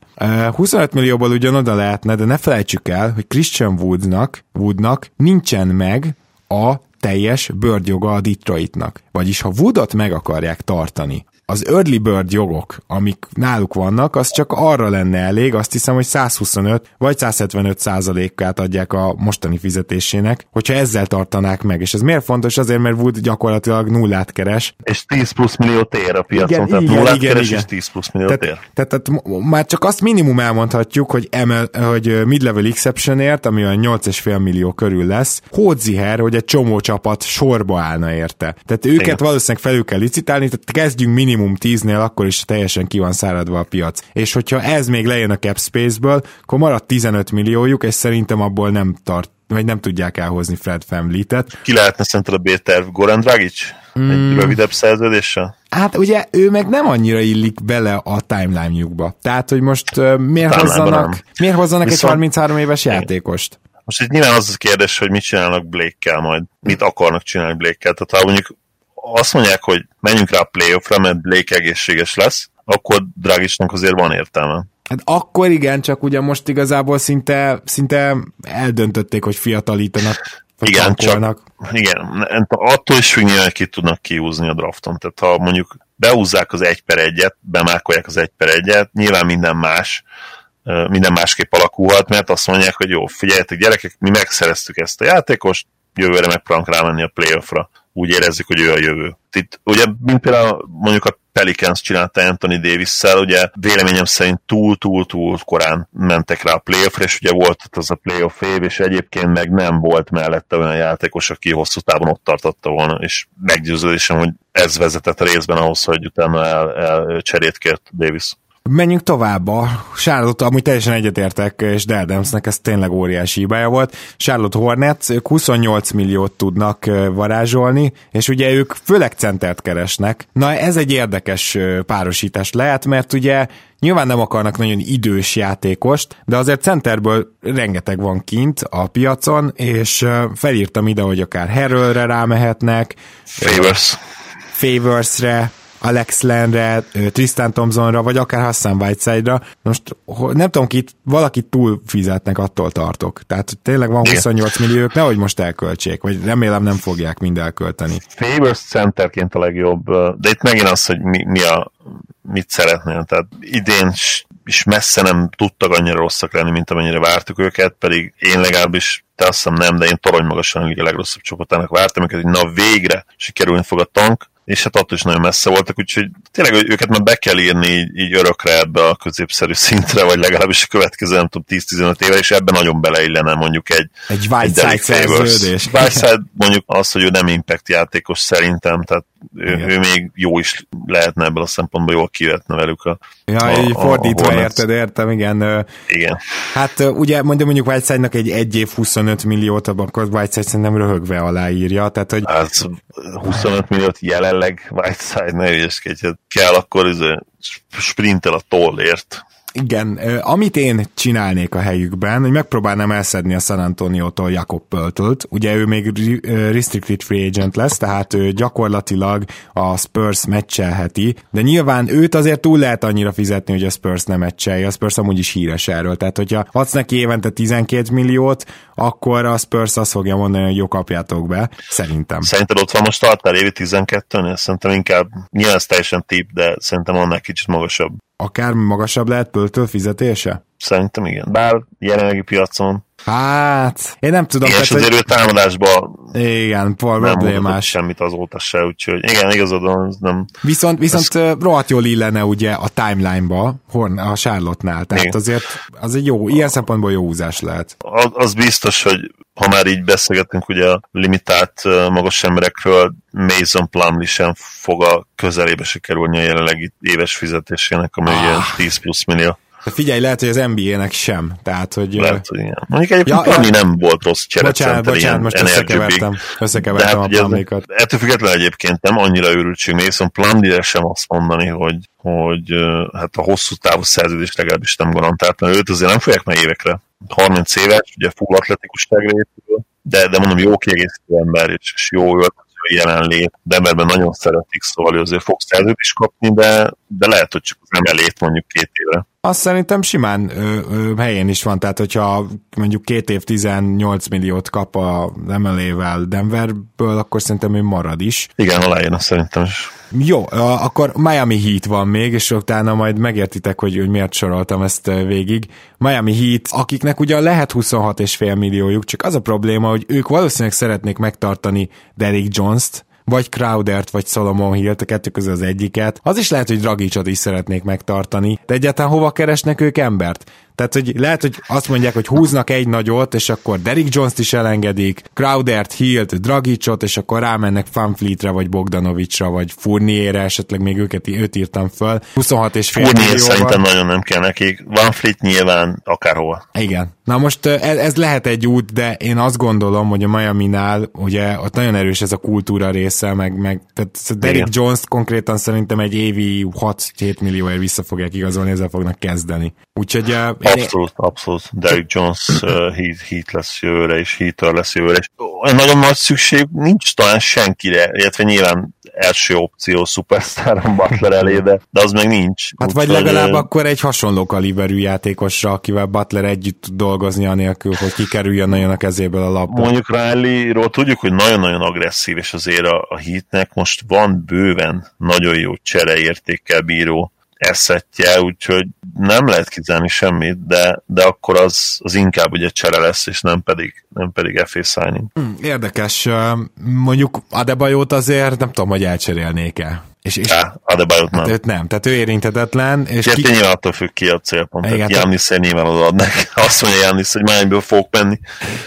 25 millióból ugyan oda lehetne, de ne felejtsük el, hogy Christian Woodnak, Woodnak nincsen meg a teljes bird joga a Detroitnak. Vagyis ha Woodot meg akarják tartani, az early bird jogok, amik náluk vannak, az csak arra lenne elég, azt hiszem, hogy 125 vagy 175 százalékát adják a mostani fizetésének, hogyha ezzel tartanák meg. És ez miért fontos? Azért, mert Wood gyakorlatilag nullát keres. És 10 plusz milliót ér a piacon, igen, tehát igen, nullát igen, keres igen. és 10 plusz milliót tehát, ér. Tehát, tehát, már csak azt minimum elmondhatjuk, hogy, emel, hogy mid-level exceptionért, ami a 8,5 millió körül lesz, Hódziher, hogy egy csomó csapat sorba állna érte. Tehát őket igen. valószínűleg felül kell licitálni, tehát kezdjünk minimum minimum 10-nél, akkor is teljesen ki van száradva a piac. És hogyha ez még lejön a cap space-ből, akkor marad 15 milliójuk, és szerintem abból nem tart vagy nem tudják elhozni Fred Family-t. Ki lehetne szerinted a B-terv? Goran Dragic? Mm. Egy rövidebb szerződéssel? Hát ugye ő meg nem annyira illik bele a timeline-jukba. Tehát, hogy most uh, miért hozzanak, miért hozzanak Viszont... egy 33 éves játékost? Most itt nyilván az a kérdés, hogy mit csinálnak Blake-kel majd. Mit akarnak csinálni Blake-kel. Tehát ha mondjuk azt mondják, hogy menjünk rá a playoffra, mert Blake egészséges lesz, akkor Dragisnak azért van értelme. Hát akkor igen, csak ugye most igazából szinte, szinte eldöntötték, hogy fiatalítanak. Igen, csak, igen, attól is függ hogy ki tudnak kiúzni a drafton. Tehát ha mondjuk beúzzák az egy per egyet, bemákolják az egy per egyet, nyilván minden más, minden másképp alakulhat, mert azt mondják, hogy jó, figyeljetek gyerekek, mi megszereztük ezt a játékost, jövőre megpróbálunk rámenni a playoffra úgy érezzük, hogy ő a jövő. Itt ugye, mint például mondjuk a Pelicans csinálta Anthony Davis-szel, ugye véleményem szerint túl-túl-túl korán mentek rá a playoffra, és ugye volt ott az a playoff év, és egyébként meg nem volt mellette olyan játékos, aki hosszú távon ott tartotta volna, és meggyőződésem, hogy ez vezetett részben ahhoz, hogy utána el, el cserét kért Davis. Menjünk tovább. A Charlotte, amúgy teljesen egyetértek, és Deldemsnek ez tényleg óriási hibája volt. Charlotte Hornets, ők 28 milliót tudnak varázsolni, és ugye ők főleg centert keresnek. Na ez egy érdekes párosítás lehet, mert ugye Nyilván nem akarnak nagyon idős játékost, de azért centerből rengeteg van kint a piacon, és felírtam ide, hogy akár Harrellre rámehetnek. Favors. Favorsre, Alex Lenre, Tristan Thompsonra, vagy akár Hassan Whiteside-ra. Most nem tudom, ki valakit túl fizetnek, attól tartok. Tehát tényleg van 28 millió, ők nehogy most elköltsék, vagy remélem nem fogják mind elkölteni. Favors centerként a legjobb, de itt megint az, hogy mi, mi a, mit szeretnél. Tehát idén is messze nem tudtak annyira rosszak lenni, mint amennyire vártuk őket, pedig én legalábbis te azt hiszem nem, de én torony magasan a legrosszabb csapatának vártam őket, hogy na végre sikerülni fog a tank, és hát attól is nagyon messze voltak, úgyhogy tényleg őket már be kell írni így, így örökre ebbe a középszerű szintre, vagy legalábbis a következő, nem tudom, 10-15 éve, és ebben nagyon beleillene mondjuk egy egy Whiteside szerződés. Whiteside mondjuk az, hogy ő nem impact játékos szerintem, tehát ő, ő még jó is lehetne ebből a szempontból, jól kivetne velük a Ja, a, így fordítva a érted, értem, igen. Igen. Hát ugye mondjuk mondjuk Whiteside-nak egy 1 év 25 milliót, akkor Whiteside szerintem röhögve aláírja, tehát hogy... Hát 25 milliót jelenleg Whiteside, ne ügyeskedj, hát kell akkor izé sprintel a tollért. Igen, amit én csinálnék a helyükben, hogy megpróbálnám elszedni a San Antonio-tól Jakob Pöltölt. Ugye ő még restricted free agent lesz, tehát ő gyakorlatilag a Spurs meccselheti, de nyilván őt azért túl lehet annyira fizetni, hogy a Spurs nem meccselje. A Spurs amúgy is híres erről. Tehát, hogyha adsz neki évente 12 milliót, akkor a Spurs azt fogja mondani, hogy jó, kapjátok be. Szerintem. Szerinted ott van most tartál évi 12-nél? Szerintem inkább, nyilván ez teljesen tip, de szerintem annál kicsit magasabb akár magasabb lehet Pöltől fizetése? Szerintem igen. Bár jelenlegi piacon Hát, én nem tudom. És azért hogy... ő támadásban igen, problémás. semmit azóta se, úgyhogy igen, igazad van, nem... Viszont, viszont ez... rohadt jól illene ugye a timeline-ba, a Charlotte-nál, tehát igen. azért az egy jó, ilyen szempontból jó húzás lehet. Az, az biztos, hogy ha már így beszélgetünk ugye a limitált magas emberekről, Mason Plumlee sem fog a közelébe se kerülni a jelenlegi éves fizetésének, ami ah. ugye 10 plusz millió. Figyelj, lehet, hogy az NBA-nek sem. Tehát, hogy... Lehet, hogy igen. Mondjuk egyébként ja, ja. nem volt rossz cserecenter. Bocsánat, bocsánat, most összekevertem, összekevertem hát, a plamikat. Ettől függetlenül egyébként nem annyira őrültség, még viszont Plumlee sem azt mondani, hogy, hogy hát a hosszú távú szerződés legalábbis nem garantált, mert őt azért nem fogják meg évekre. 30 éves, ugye full atletikusságra épül, de, de mondom, jó kiegészítő ember, és, és jó öltöző jelenlét. Denverben nagyon szeretik, szóval ő azért fog szerződést kapni, de, de lehet, hogy csak nem elét mondjuk két évre. Azt szerintem simán ö, ö, helyén is van, tehát hogyha mondjuk két év 18 milliót kap a MLA-vel Denverből, akkor szerintem ő marad is. Igen, alájön azt szerintem is. Jó, akkor Miami Heat van még, és utána majd megértitek, hogy, hogy miért soroltam ezt végig. Miami Heat, akiknek ugye lehet 26,5 milliójuk, csak az a probléma, hogy ők valószínűleg szeretnék megtartani Derrick Jones-t, vagy Crowdert, vagy Solomon Hill-t, a kettő közül az egyiket. Az is lehet, hogy Dragicot is szeretnék megtartani, de egyáltalán hova keresnek ők embert? Tehát, hogy lehet, hogy azt mondják, hogy húznak egy nagyot, és akkor Derrick Jones-t is elengedik, Crowdert, Hilt, Dragicot, és akkor rámennek Fanfleetre, vagy Bogdanovicsra, vagy Furnierre, esetleg még őket, őt írtam föl. 26 és fél Fournier szerintem nagyon nem kell nekik. Van Fleet nyilván akárhol. Igen. Na most ez, ez lehet egy út, de én azt gondolom, hogy a Miami-nál ugye ott nagyon erős ez a kultúra része, meg, meg tehát Derrick Igen. Jones konkrétan szerintem egy évi 6-7 millióért vissza fogják igazolni, ezzel fognak kezdeni. Úgyhogy Abszolút, abszolút. Derrick Jones uh, heat, heat lesz jövőre, és Heater lesz jövőre. És nagyon nagy szükség nincs talán senkire, illetve nyilván első opció Superstar Butler elé, de, de az meg nincs. Hát Úgy vagy legalább akkor egy hasonló kaliberű játékosra, akivel Butler együtt tud dolgozni anélkül, hogy kikerüljön nagyon a kezéből a labda. Mondjuk Riley-ról tudjuk, hogy nagyon-nagyon agresszív, és azért a, a hitnek most van bőven nagyon jó csereértékkel bíró eszetje, úgyhogy nem lehet kizárni semmit, de, de akkor az, az inkább ugye csere lesz, és nem pedig, nem pedig FA signing. Hmm, érdekes. Mondjuk Adebayot azért nem tudom, hogy elcserélnék-e. És, és ja, Adebayot hát nem. Őt nem, tehát ő érintetetlen. És ki... nyilván attól függ ki a célpont. Igen, Jánisz nyilván odaadnak. Azt mondja Jánisz, hogy mányből fog menni.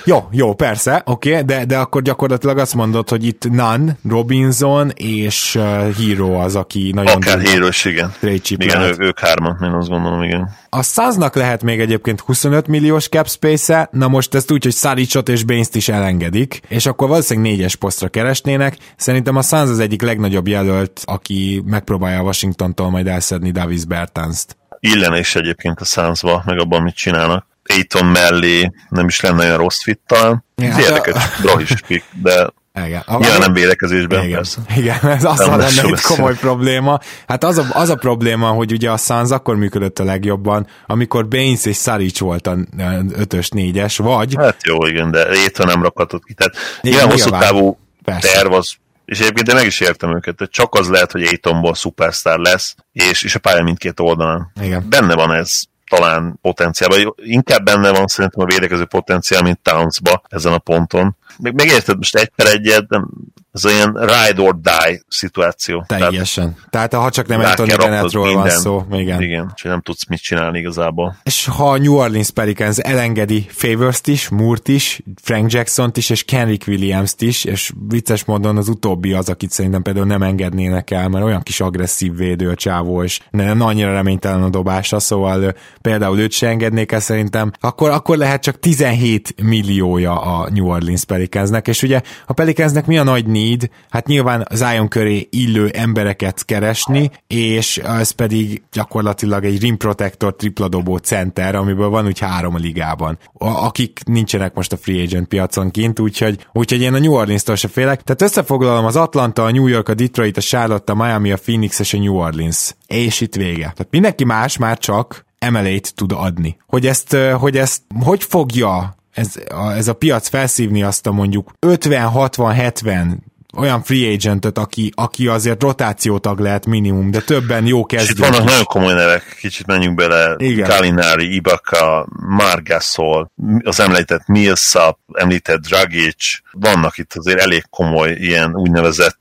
Jó, jó, persze, oké, okay, de, de akkor gyakorlatilag azt mondod, hogy itt Nan, Robinson és uh, Hero az, aki nagyon... Akár Hero is, igen. Igen, ő, ők hárman, én azt gondolom, igen. A Sunsnak lehet még egyébként 25 milliós cap space-e, na most ezt úgy, hogy Saricot és baines is elengedik, és akkor valószínűleg négyes posztra keresnének. Szerintem a Suns az egyik legnagyobb jelölt, aki megpróbálja a Washingtontól majd elszedni Davis Bertans-t. Illene is egyébként a Sunsba, meg abban, mit csinálnak. Aiton mellé nem is lenne olyan rossz fit talán. Ja, Ez hát érdekes, a... brahis pick, de igen. A, Nyilván nem védekezésben, igen, persze. Igen, ez az lenne egy komoly probléma. Hát az a, az a probléma, hogy ugye a Suns akkor működött a legjobban, amikor Baines és Saric volt a 5-ös, 4-es, vagy... Hát jó, igen, de Éton nem rakhatott ki. Tehát igen, ilyen hosszú távú terv az és egyébként de meg is értem őket, hogy csak az lehet, hogy Aitonból szupersztár lesz, és, és a pálya mindkét oldalán. Igen. Benne van ez talán potenciálban. Inkább benne van szerintem a védekező potenciál, mint Townsba ezen a ponton. Még megérted, most egy per egyet, nem, ez olyan ride or die szituáció. Teljesen. Tehát, Tehát ha csak nem Anthony Bennettről van szó. Igen. Igen, és nem tudsz mit csinálni igazából. És ha a New Orleans Pelicans elengedi Favors-t is, Moore-t is, Frank Jackson-t is, és Kenrick Williams-t is, és vicces módon az utóbbi az, akit szerintem például nem engednének el, mert olyan kis agresszív védő a csávó, és nem annyira reménytelen a dobása, szóval például őt se engednék el szerintem, akkor, akkor lehet csak 17 milliója a New Orleans Pelicansnek, és ugye a Pelicansnek mi a nagy need? Hát nyilván Zion köré illő embereket keresni, és ez pedig gyakorlatilag egy rim protector tripladobó center, amiből van úgy három a ligában, akik nincsenek most a free agent piacon kint, úgyhogy, úgyhogy én a New Orleans-tól se félek. Tehát összefoglalom az Atlanta, a New York, a Detroit, a Charlotte, a Miami, a Phoenix és a New Orleans. És itt vége. Tehát mindenki más már csak emelét tud adni. Hogy ezt, hogy ezt hogy fogja ez a, ez a piac felszívni azt a mondjuk 50-60-70 olyan free agentet, aki, aki azért rotációtag lehet minimum, de többen jó kezdők. És vannak nagyon komoly nevek, kicsit menjünk bele. Igen. Kalinari, Ibaka, Margasol, az említett Millsap, említett Dragic, vannak itt azért elég komoly ilyen úgynevezett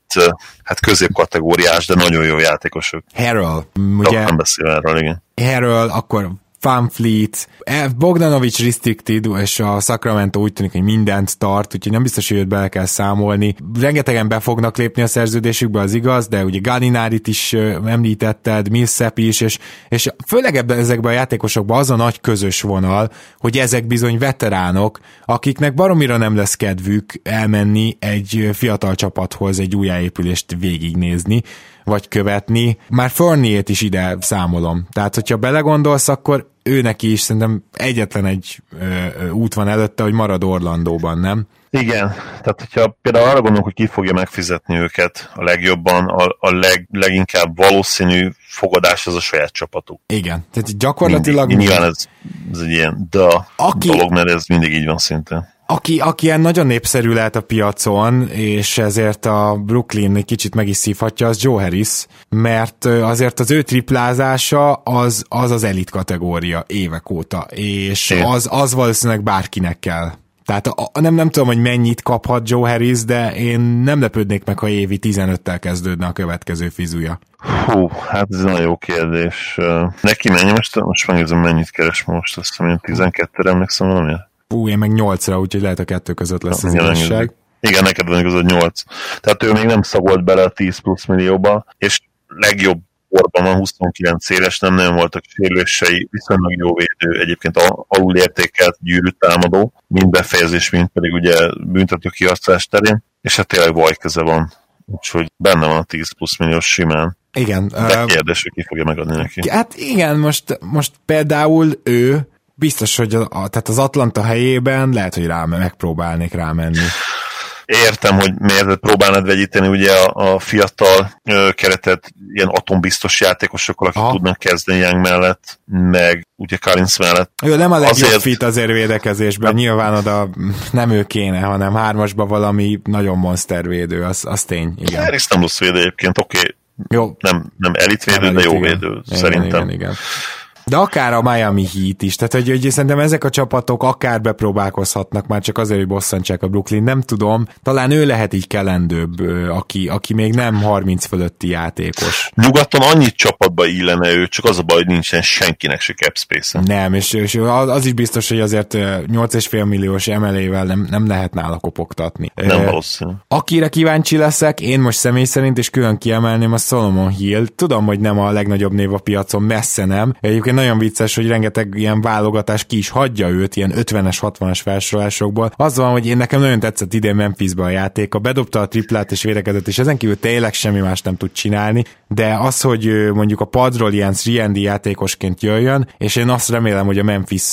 hát középkategóriás, de nagyon jó játékosok. Harrell, ugye? Nem beszél erről, igen. Harrell, akkor Fanfleet, e, Bogdanovics restricted, és a Sacramento úgy tűnik, hogy mindent tart, úgyhogy nem biztos, hogy őt bele kell számolni. Rengetegen be fognak lépni a szerződésükbe, az igaz, de ugye Gallinárit is említetted, Millsap is, és, és főleg ebben ezekben a játékosokban az a nagy közös vonal, hogy ezek bizony veteránok, akiknek baromira nem lesz kedvük elmenni egy fiatal csapathoz egy újjáépülést végignézni, vagy követni. Már Fournier-t is ide számolom. Tehát, hogyha belegondolsz, akkor ő neki is szerintem egyetlen egy ö, út van előtte, hogy marad Orlandóban, nem? Igen, tehát hogyha például arra gondolunk, hogy ki fogja megfizetni őket a legjobban, a, a leg, leginkább valószínű fogadás az a saját csapatuk. Igen, tehát gyakorlatilag... Mindig, nyilván ez, ez egy ilyen de Aki... dolog, mert ez mindig így van szinte aki, aki ilyen nagyon népszerű lehet a piacon, és ezért a Brooklyn kicsit meg is szívhatja, az Joe Harris, mert azért az ő triplázása az az, az elit kategória évek óta, és az, az valószínűleg bárkinek kell. Tehát a, nem, nem tudom, hogy mennyit kaphat Joe Harris, de én nem lepődnék meg, ha évi 15-tel kezdődne a következő fizúja. Hú, hát ez nagyon jó kérdés. Neki mennyi most? Most megnézem, mennyit keres most, azt hiszem, 12-re emlékszem valamiért. Ú, én meg nyolcra, úgyhogy lehet a kettő között lesz az igazság. Igen, neked van igazad 8. Tehát ő még nem szagolt bele a 10 plusz millióba, és legjobb korban van 29 éves, nem nagyon voltak sérülései, viszonylag jó védő, egyébként alul értékelt gyűrű támadó, mind befejezés, mind pedig ugye büntető kiasztás terén, és hát tényleg vajköze van, úgyhogy benne van a 10 plusz milliós simán. Igen. De kérdés, hogy ki fogja megadni neki. Hát igen, most, most például ő biztos, hogy a, tehát az Atlanta helyében lehet, hogy rá megpróbálnék rámenni. Értem, hogy miért próbálnád vegyíteni ugye a, a fiatal ö, keretet ilyen atombiztos játékosokkal, akik Aha. tudnak kezdeni Young mellett, meg ugye Karinsz mellett. Jó, nem a legjobb azért... fit azért védekezésben, nem. nyilván oda nem ő kéne, hanem hármasba valami nagyon monstervédő, az, az tény, igen. Harris nem rossz védő egyébként, oké, okay. jó. Nem, nem elitvédő, nem elit, de jó igen. védő, igen, szerintem. Igen, igen. De akár a Miami Heat is, tehát hogy, hogy szerintem ezek a csapatok akár bepróbálkozhatnak már csak azért, hogy bosszantsák a Brooklyn, nem tudom, talán ő lehet így kelendőbb, aki, aki még nem 30 fölötti játékos. Nyugaton annyit csapatba illene ő, csak az a baj, hogy nincsen senkinek se cap space. Nem, és, és az is biztos, hogy azért 8,5 milliós emelével nem, nem lehet nála kopogtatni. Nem valószínű. Akire kíváncsi leszek, én most személy szerint is külön kiemelném a Solomon Hill. Tudom, hogy nem a legnagyobb név a piacon, messze nem. Egyébként egyébként nagyon vicces, hogy rengeteg ilyen válogatás ki is hagyja őt, ilyen 50-es, 60-as felsorolásokból. Az van, hogy én nekem nagyon tetszett idén Memphisbe a játék, a bedobta a triplát és vérekezett, és ezen kívül tényleg semmi más nem tud csinálni, de az, hogy mondjuk a padról ilyen 3 játékosként jöjjön, és én azt remélem, hogy a Memphis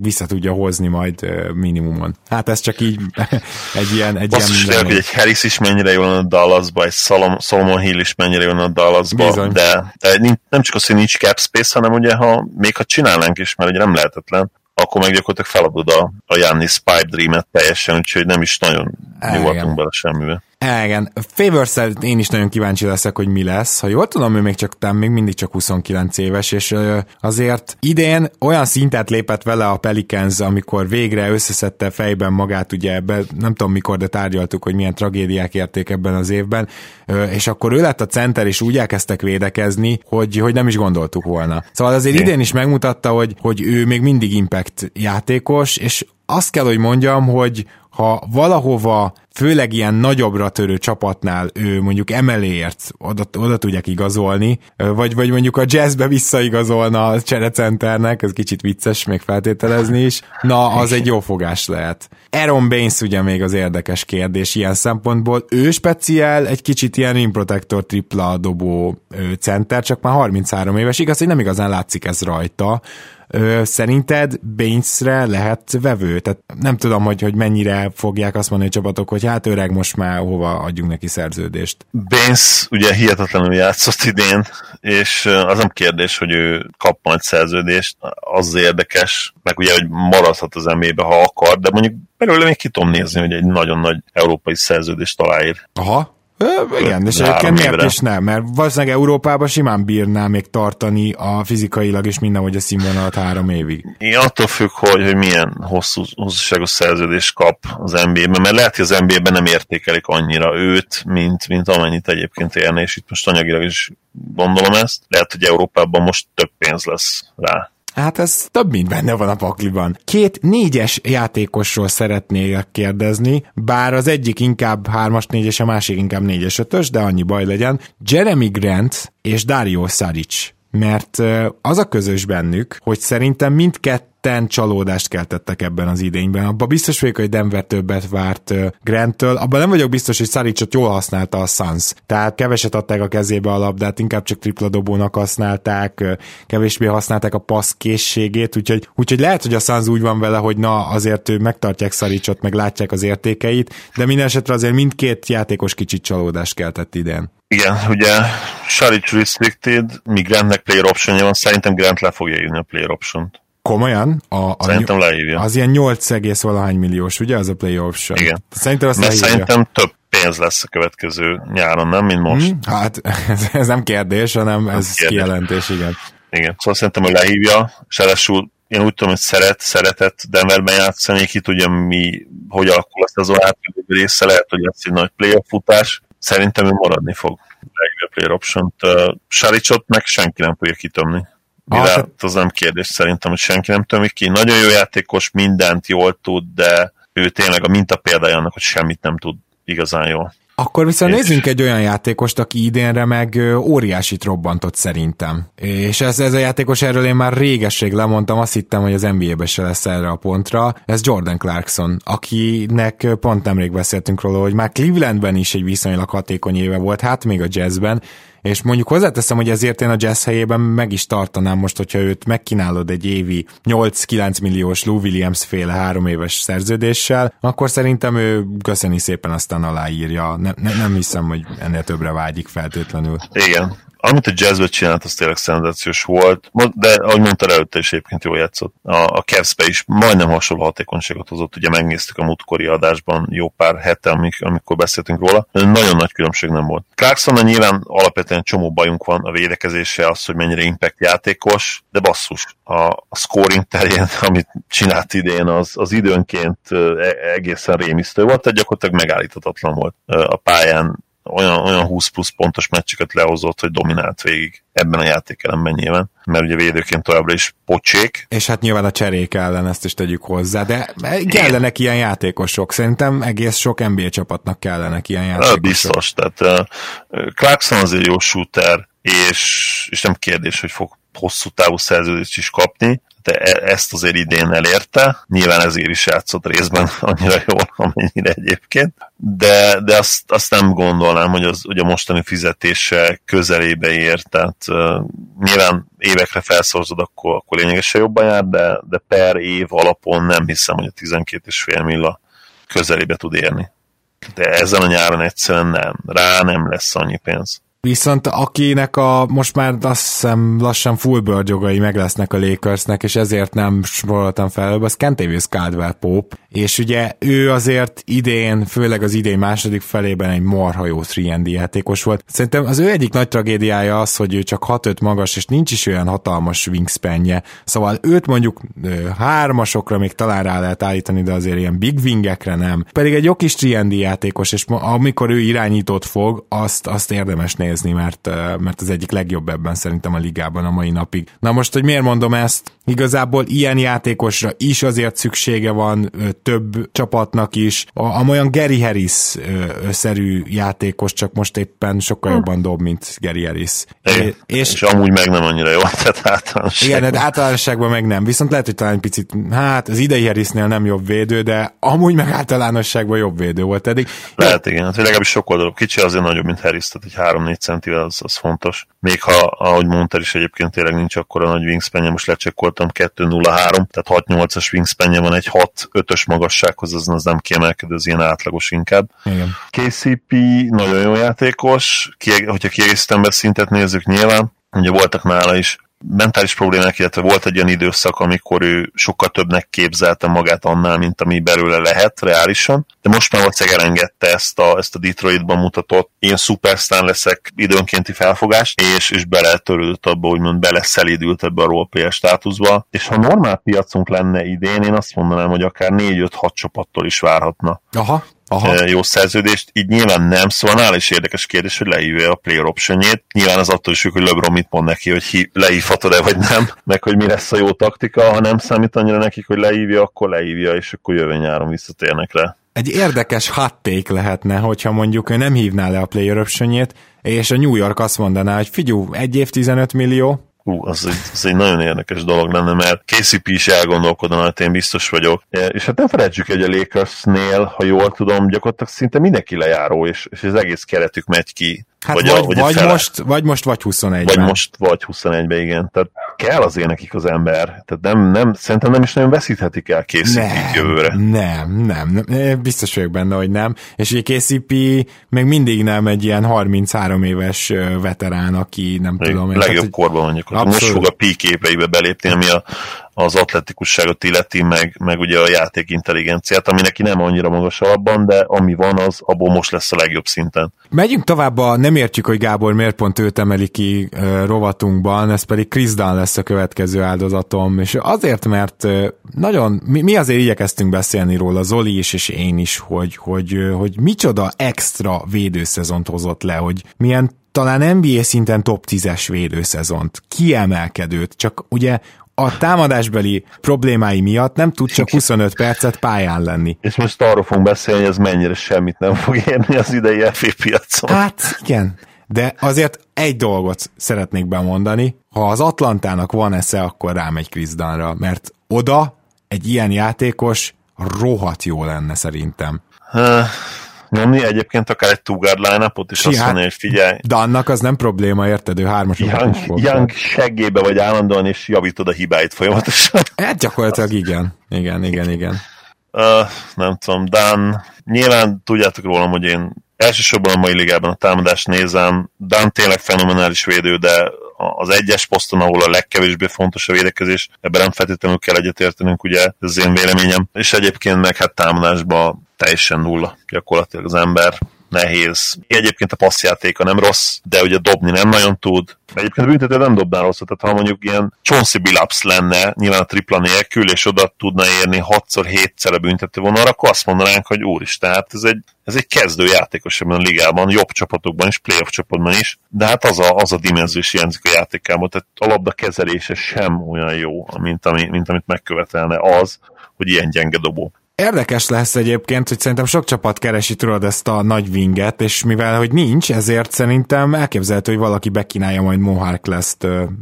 vissza tudja hozni majd minimumon. Hát ez csak így egy ilyen... Egy Basszus, ilyen hogy egy Harris is mennyire jól a Dallasba, egy Solomon Hill is mennyire jól a Dallasba, Bizony. de, de nem csak az, hogy nincs cap space, hanem ugye, ha még ha csinálnánk is, mert ugye nem lehetetlen, akkor meg gyakorlatilag feladod a, a Jannis Pipe Dream-et teljesen, úgyhogy nem is nagyon nyugodtunk bele semmibe. Igen, favors én is nagyon kíváncsi leszek, hogy mi lesz. Ha jól tudom, ő még csak nem, még mindig csak 29 éves, és azért idén olyan szintet lépett vele a Pelicans, amikor végre összeszedte fejben magát, ugye ebbe, nem tudom mikor, de tárgyaltuk, hogy milyen tragédiák érték ebben az évben, és akkor ő lett a center, és úgy elkezdtek védekezni, hogy, hogy nem is gondoltuk volna. Szóval azért idén is megmutatta, hogy, hogy ő még mindig impact játékos, és azt kell, hogy mondjam, hogy ha valahova főleg ilyen nagyobbra törő csapatnál ő mondjuk emeléért oda, oda tudják igazolni, vagy, vagy mondjuk a jazzbe visszaigazolna a cserecenternek, ez kicsit vicces még feltételezni is, na az egy jó fogás lehet. Aaron Baines ugye még az érdekes kérdés ilyen szempontból, ő speciál egy kicsit ilyen rim protector tripla dobó center, csak már 33 éves, igaz, hogy nem igazán látszik ez rajta, szerinted Bainesre lehet vevő? Tehát nem tudom, hogy, hogy mennyire fogják azt mondani a csapatok, hogy hát öreg, most már hova adjunk neki szerződést. Baines ugye hihetetlenül játszott idén, és az nem kérdés, hogy ő kap majd szerződést, az érdekes, meg ugye, hogy maradhat az emébe, ha akar, de mondjuk belőle még ki tudom nézni, hogy egy nagyon nagy európai szerződést aláír. Aha, Ö, igen, és egyébként miért is nem, mert valószínűleg Európában simán bírná még tartani a fizikailag és minden, hogy a színvonalat három évig. Igen, attól függ, hogy, hogy milyen hosszú, hosszúságos szerződést kap az NBA-ben, mert lehet, hogy az NBA-ben nem értékelik annyira őt, mint, mint amennyit egyébként érne, és itt most anyagilag is gondolom ezt. Lehet, hogy Európában most több pénz lesz rá. Hát ez több, mint benne van a pakliban. Két négyes játékosról szeretnék kérdezni, bár az egyik inkább hármas négyes, a másik inkább négyes ötös, de annyi baj legyen. Jeremy Grant és Dario Saric mert az a közös bennük, hogy szerintem mindkettő ketten csalódást keltettek ebben az idényben. Abban biztos vagyok, hogy Denver többet várt Granttől. Abban nem vagyok biztos, hogy Szaricsot jól használta a Suns. Tehát keveset adták a kezébe a labdát, inkább csak tripla dobónak használták, kevésbé használták a passz készségét, úgyhogy, úgyhogy lehet, hogy a Suns úgy van vele, hogy na azért ő megtartják Szaricsot, meg látják az értékeit, de minden esetre azért mindkét játékos kicsit csalódást keltett idén. Igen, ugye Saric restricted, míg Grantnek player option van, szerintem Grant le fogja írni a player option-t. Komolyan? A, a szerintem leírja. Az ilyen 8, valahány milliós, ugye, az a play option? Igen. Szerintem azt Mert szerintem több pénz lesz a következő nyáron, nem, mint most. Hmm, hát ez, ez nem kérdés, hanem ez, ez kérdés. kijelentés, igen. Igen, szóval szerintem, hogy lehívja, és ráadásul én úgy tudom, hogy szeret, szeretett Denverben játszani, ki tudja mi, hogy alakul a szezon átvédő része, lehet, hogy lesz egy nagy playoff futás, szerintem ő maradni fog. Lehívja a player option-t. Uh, Saricot meg senki nem fogja kitömni. Mivel ah, az nem kérdés szerintem, hogy senki nem tömik ki. Nagyon jó játékos, mindent jól tud, de ő tényleg a minta példája annak, hogy semmit nem tud igazán jól. Akkor viszont és... nézzünk egy olyan játékost, aki idénre meg óriásit robbantott szerintem. És ez, ez a játékos, erről én már régesség lemondtam, azt hittem, hogy az NBA-be se lesz erre a pontra. Ez Jordan Clarkson, akinek pont nemrég beszéltünk róla, hogy már Clevelandben is egy viszonylag hatékony éve volt, hát még a jazzben, és mondjuk hozzáteszem, hogy ezért én a jazz helyében meg is tartanám most, hogyha őt megkínálod egy évi 8-9 milliós Lou Williams féle három éves szerződéssel, akkor szerintem ő köszöni szépen aztán aláírja. Ne, ne, nem hiszem, hogy ennél többre vágyik feltétlenül. Igen, amit a jazzből csinált, az tényleg szenzációs volt, de ahogy mondta előtte is egyébként jól játszott. A, a cavs is majdnem hasonló hatékonyságot hozott, ugye megnéztük a múltkori adásban jó pár hete, amik, amikor beszéltünk róla, nagyon nagy különbség nem volt. Clarkson nyilván alapvetően csomó bajunk van a védekezése, az, hogy mennyire impact játékos, de basszus, a, a scoring terén, amit csinált idén, az, az időnként e, egészen rémisztő volt, tehát gyakorlatilag megállíthatatlan volt a pályán olyan, olyan 20 plusz pontos meccseket lehozott, hogy dominált végig ebben a játékelemben nyilván, mert ugye védőként továbbra is pocsék. És hát nyilván a cserék ellen ezt is tegyük hozzá, de kellenek ilyen játékosok, szerintem egész sok NBA csapatnak kellenek ilyen játékosok. Biztos, tehát uh, Clarkson azért jó shooter, és, és nem kérdés, hogy fog hosszú távú szerződést is kapni, de e- ezt azért idén elérte, nyilván ezért is játszott részben annyira jól, amennyire egyébként, de, de azt, azt nem gondolnám, hogy, az, hogy a mostani fizetése közelébe ér, tehát uh, nyilván évekre felszorzod, akkor, akkor lényegesen jobban jár, de, de per év alapon nem hiszem, hogy a 12,5 milla közelébe tud érni. De ezen a nyáron egyszerűen nem. Rá nem lesz annyi pénz. Viszont akinek a most már azt hiszem lassan full bird jogai meg lesznek a Lakersnek, és ezért nem soroltam fel, az Kentavious Caldwell Pope, és ugye ő azért idén, főleg az idén második felében egy marha jó 3 játékos volt. Szerintem az ő egyik nagy tragédiája az, hogy ő csak 6-5 magas, és nincs is olyan hatalmas wingspanje. Szóval őt mondjuk hármasokra még talán rá lehet állítani, de azért ilyen big wingekre nem. Pedig egy jó kis 3 játékos, és amikor ő irányítót fog, azt, azt érdemes nézni nézni, mert, mert az egyik legjobb ebben szerintem a ligában a mai napig. Na most, hogy miért mondom ezt? Igazából ilyen játékosra is azért szüksége van több csapatnak is. A, amolyan Gary Harris-szerű játékos, csak most éppen sokkal hm. jobban dob, mint Gary Harris. É, és, és amúgy meg nem annyira jó, tehát általánosságban. Igen, de általánosságban meg nem. Viszont lehet, hogy talán egy picit, hát az idei Harrisnél nem jobb védő, de amúgy meg általánosságban jobb védő volt eddig. Lehet, igen, hát legalábbis sok oldalú. Kicsi azért nagyobb, mint Harris, tehát egy 3-4 centivel az, az fontos. Még ha, ahogy mondtad is egyébként tényleg nincs akkora nagy wingspanje, most lecsekkoltam 2-0-3, tehát 6-8-as wingspanje van egy 6-5-ös magassághoz, az, az nem kiemelkedő, az ilyen átlagos inkább. Igen. KCP nagyon jó játékos, ki, hogyha kiegészítem szintet nézzük nyilván, ugye voltak nála is mentális problémák, illetve volt egy olyan időszak, amikor ő sokkal többnek képzelte magát annál, mint ami belőle lehet reálisan, de most már valószínűleg elengedte ezt a, ezt a Detroitban mutatott én superstar leszek időnkénti felfogás, és, és beletörődött abba, úgymond beleszelidült ebbe a roleplayer státuszba, és ha normál piacunk lenne idén, én azt mondanám, hogy akár 4-5-6 csapattól is várhatna. Aha Aha. jó szerződést, így nyilván nem, szóval nála is érdekes kérdés, hogy leívja a player optionjét. Nyilván az attól is függ, hogy LeBron mit mond neki, hogy leívhatod-e vagy nem, meg hogy mi lesz a jó taktika, ha nem számít annyira nekik, hogy leívja, akkor leívja, és akkor jövő nyáron visszatérnek rá. Egy érdekes hot lehetne, hogyha mondjuk ő nem hívná le a player optionjét, és a New York azt mondaná, hogy figyú, egy év 15 millió, Hú, az egy, az egy nagyon érdekes dolog lenne, mert KCP is elgondolkodna, hát én biztos vagyok. És hát nem felejtsük, hogy a Lakersnél, ha jól tudom, gyakorlatilag szinte mindenki lejáró, és, és az egész keretük megy ki Hát vagy, vagy, a, vagy, vagy, most, vagy most, vagy 21 Vagy most, vagy 21-ben, igen. Tehát kell azért nekik az ember. Tehát nem, nem, szerintem nem is nagyon veszíthetik el KCP jövőre. Nem, nem, nem. Biztos vagyok benne, hogy nem. És ugye KCP még mindig nem egy ilyen 33 éves veterán, aki nem még tudom. Legjobb hát, korban mondjuk. Most fog a peak éveibe belépni, ami a, az atletikusságot illeti, meg, meg ugye a játék intelligenciát, ami neki nem annyira magas alapban, de ami van, az abból most lesz a legjobb szinten. Megyünk tovább, a, nem értjük, hogy Gábor miért pont őt emeli ki uh, rovatunkban, ez pedig Chris Dunn lesz a következő áldozatom, és azért, mert nagyon, mi, mi azért igyekeztünk beszélni róla, Zoli is, és én is, hogy, hogy, uh, hogy micsoda extra védőszezont hozott le, hogy milyen talán NBA szinten top 10-es védőszezont, kiemelkedőt, csak ugye a támadásbeli problémái miatt nem tud csak 25 percet pályán lenni. És most arról fogunk beszélni, hogy ez mennyire semmit nem fog érni az idei FA piacon. Hát igen, de azért egy dolgot szeretnék bemondani, ha az Atlantának van esze, akkor rámegy Chris Dunnra, mert oda egy ilyen játékos rohadt jó lenne szerintem nyomni, egyébként akár egy two guard line is azt mondani, hogy figyelj. De annak az nem probléma, érted? Ő hármas Young, young seggébe vagy állandóan, és javítod a hibáit folyamatosan. Hát gyakorlatilag igen. Igen, igen, igen. Uh, nem tudom, Dan, nyilván tudjátok rólam, hogy én elsősorban a mai ligában a támadást nézem. Dan tényleg fenomenális védő, de az egyes poszton, ahol a legkevésbé fontos a védekezés, ebben nem feltétlenül kell egyetértenünk, ugye, ez az én véleményem. És egyébként meg hát támadásban teljesen nulla gyakorlatilag az ember nehéz. Egyébként a passzjátéka nem rossz, de ugye dobni nem nagyon tud. Egyébként a büntető nem dobná rosszat, tehát ha mondjuk ilyen Chauncey Billups lenne, nyilván a tripla nélkül, és oda tudna érni 6-7-szer a büntető vonalra, akkor azt mondanánk, hogy úristen, hát ez egy, ez egy kezdő játékos ebben a ligában, jobb csapatokban is, playoff csapatban is, de hát az a, az a dimenzió is hiányzik a játékában, tehát a labda kezelése sem olyan jó, mint, ami, mint amit megkövetelne az, hogy ilyen gyenge dobó. Érdekes lesz egyébként, hogy szerintem sok csapat keresi tudod ezt a nagy winget, és mivel hogy nincs, ezért szerintem elképzelhető, hogy valaki bekínálja majd Mohawk lesz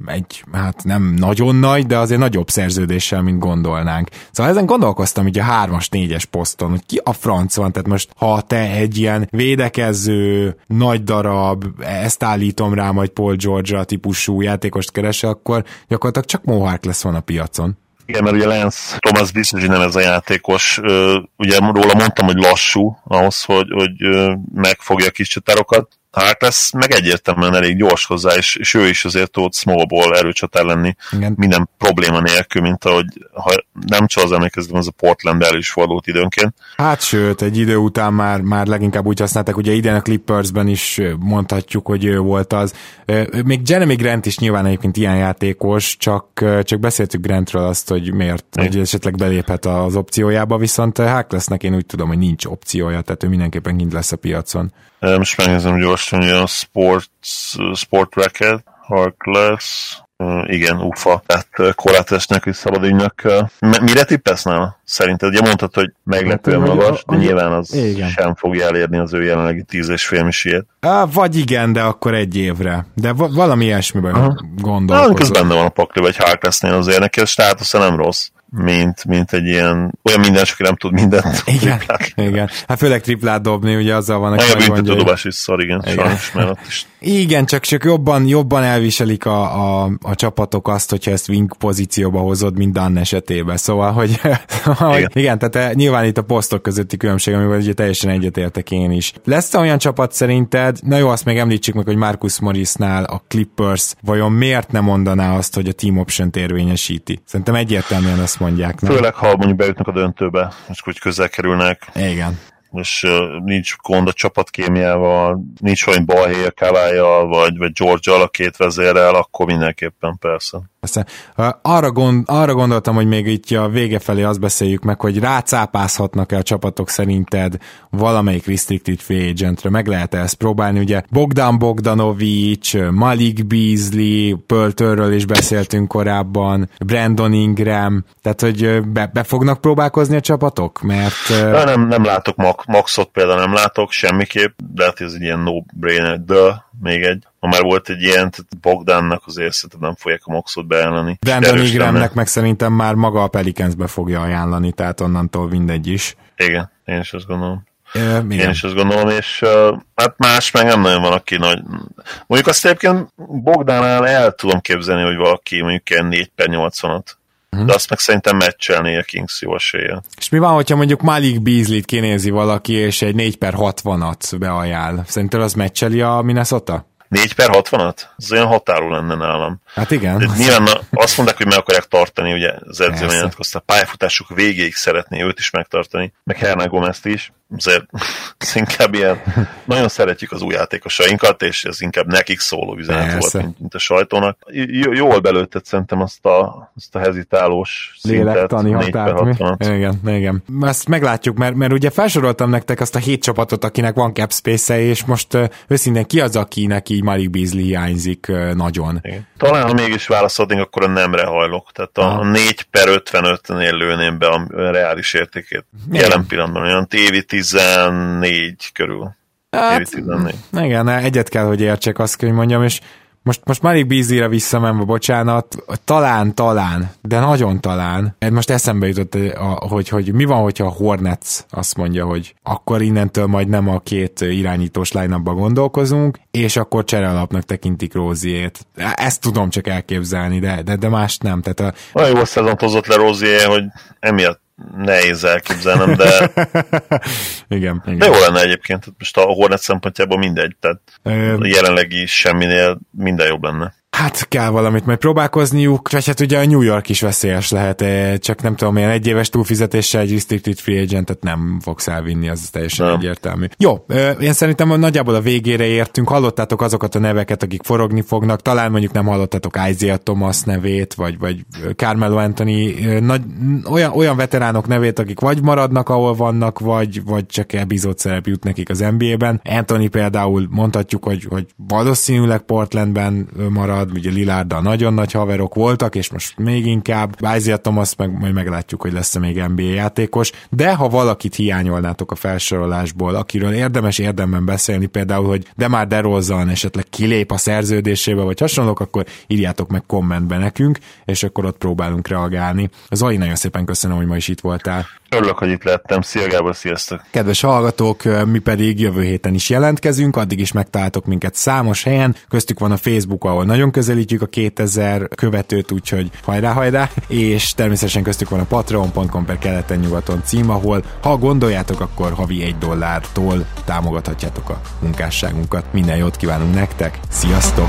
egy, hát nem nagyon nagy, de azért nagyobb szerződéssel, mint gondolnánk. Szóval ezen gondolkoztam hogy a hármas, négyes poszton, hogy ki a franc van, tehát most ha te egy ilyen védekező, nagy darab, ezt állítom rá majd Paul George típusú játékost keresel, akkor gyakorlatilag csak Mohawk lesz van a piacon. Igen, mert ugye Lance Thomas biztos, hogy nem ez a játékos. Ugye róla mondtam, hogy lassú ahhoz, hogy, hogy megfogja a kis csatárokat. Hát lesz meg egyértelműen elég gyors hozzá, és, és ő is azért tud smallból erőcsatár lenni Igen. minden probléma nélkül, mint ahogy ha nem csak az emlékeztem, az a Portland elő is fordult időnként. Hát sőt, egy idő után már, már leginkább úgy használták, ugye idén a Clippersben is mondhatjuk, hogy ő volt az. Még Jeremy Grant is nyilván egyébként ilyen játékos, csak, csak beszéltük Grantről azt, hogy miért, Igen. hogy esetleg beléphet az opciójába, viszont Harklessnek én úgy tudom, hogy nincs opciója, tehát ő mindenképpen kint lesz a piacon. Most megnézem gyorsan, hogy a Sports, Sport Record, Harkless, igen, ufa. Tehát korlátesnek és szabad ügynök. Mire tippesz nála? Szerinted? Ugye mondtad, hogy meglepően hát, magas, de nyilván az igen. sem fogja elérni az ő jelenlegi tíz és fél misiét. Vagy igen, de akkor egy évre. De valami ilyesmiben gondolkozom. Ez benne van a pakli, vagy Harklessnél azért neki a státusza nem rossz mint, mint egy ilyen, olyan minden, aki nem tud mindent. Igen, igen. Hát főleg triplát dobni, ugye azzal van a büntető dobás is szar, igen, igen. sajnos, mert ott is. Igen, csak, csak jobban, jobban elviselik a, a, a csapatok azt, hogyha ezt wing pozícióba hozod, mint Dan esetében. Szóval, hogy, igen. igen, tehát eh, nyilván itt a posztok közötti különbség, amivel ugye teljesen egyetértek én is. Lesz olyan csapat szerinted, na jó, azt még említsük meg, hogy Marcus Morrisnál a Clippers vajon miért nem mondaná azt, hogy a team option érvényesíti? Szerintem egyértelműen azt mondják. Nem? Főleg, ha mondjuk bejutnak a döntőbe, és úgy közel kerülnek. Igen. És nincs gond a csapatkémiával, nincs olyan balhé a Kavályjal, vagy, vagy George a két vezérrel, akkor mindenképpen persze. Aztán, arra, gond, arra gondoltam, hogy még itt a vége felé azt beszéljük meg, hogy rácápázhatnak-e a csapatok szerinted valamelyik restricted free agentre, meg lehet ezt próbálni, ugye Bogdan Bogdanovics, Malik Beasley, Pöltörről is beszéltünk korábban, Brandon Ingram, tehát hogy be, be fognak próbálkozni a csapatok? Mert... Nem, nem látok Maxot például nem látok semmiképp, de hát ez egy ilyen no-brainer, de még egy ha már volt egy ilyen, tehát Bogdánnak azért szerintem nem fogják a Maxot beajánlani. Brandon Ingramnek meg szerintem már maga a Pelicans fogja ajánlani, tehát onnantól mindegy is. Igen, én is azt gondolom. Uh, Én is azt gondolom, és uh, hát más meg nem nagyon van, aki nagy... Mondjuk azt egyébként Bogdánál el tudom képzelni, hogy valaki mondjuk ilyen 4 per 80-at Uh-huh. De azt meg szerintem meccselni a Kings jó esélye. És mi van, hogyha mondjuk Malik Beasley-t kinézi valaki, és egy 4 per 60-at beajánl? Szerinted az meccseli a Minnesota? 4 per 60-at? Ez olyan határú lenne nálam. Hát igen. De nyilván azt mondták, hogy meg akarják tartani, ugye az edző nyilatkozta, a pályafutásuk végéig szeretné őt is megtartani, meg Hernan gomez is, azért ez inkább ilyen, nagyon szeretjük az új játékosainkat, és ez inkább nekik szóló üzenet Persze. volt, mint, mint a sajtónak. J- jól belőtett szerintem azt a, azt a hezitálós Lélektani határt. Igen, igen. Ezt meglátjuk, mert, mert ugye felsoroltam nektek azt a hét csapatot, akinek van cap space és most őszintén ki az, akinek így Malik Beasley hiányzik nagyon. Igen. Talán, ha mégis válaszolnék, akkor a nemre hajlok. Tehát a ah. 4 per 55-nél lőném be a reális értékét. Igen. Jelen pillanatban olyan tévi 14 körül. Hát, 14. Igen, egyet kell, hogy értsek azt, hogy mondjam, és most, most Malik Beasley-re visszamenve, bocsánat, talán, talán, de nagyon talán. Most eszembe jutott, hogy, hogy mi van, hogyha a Hornets azt mondja, hogy akkor innentől majd nem a két irányítós line gondolkozunk, és akkor cserélapnak tekintik Róziét. Ezt tudom csak elképzelni, de, de, de más nem. Tehát a... Olyan jó szezont hozott le Rózié, hogy emiatt nehéz elképzelnem, de igen, igen. De jó lenne egyébként, most a Hornet szempontjából mindegy, tehát a jelenlegi semminél minden jobb lenne. Hát kell valamit majd próbálkozniuk, vagy hát ugye a New York is veszélyes lehet, csak nem tudom, milyen egy éves túlfizetéssel egy restricted free agentet nem fogsz elvinni, az teljesen nem. egyértelmű. Jó, én szerintem nagyjából a végére értünk, hallottátok azokat a neveket, akik forogni fognak, talán mondjuk nem hallottátok Isaiah Thomas nevét, vagy, vagy Carmelo Anthony, nagy, olyan, olyan veteránok nevét, akik vagy maradnak, ahol vannak, vagy, vagy csak epizód szerep jut nekik az NBA-ben. Anthony például mondhatjuk, hogy, hogy valószínűleg Portlandben marad, marad, ugye Lilárddal nagyon nagy haverok voltak, és most még inkább. Isaiah Thomas meg majd meglátjuk, hogy lesz-e még NBA játékos, de ha valakit hiányolnátok a felsorolásból, akiről érdemes érdemben beszélni, például, hogy de már DeRozan esetleg kilép a szerződésébe, vagy hasonlók, akkor írjátok meg kommentbe nekünk, és akkor ott próbálunk reagálni. Zoli, nagyon szépen köszönöm, hogy ma is itt voltál. Örülök, hogy itt lettem. Szia Gábor, sziasztok! Kedves hallgatók, mi pedig jövő héten is jelentkezünk, addig is megtaláltok minket számos helyen, köztük van a Facebook, ahol nagyon közelítjük a 2000 követőt, úgyhogy hajrá, hajrá, és természetesen köztük van a patreon.com per keleten nyugaton cím, ahol ha gondoljátok, akkor havi egy dollártól támogathatjátok a munkásságunkat. Minden jót kívánunk nektek, sziasztok!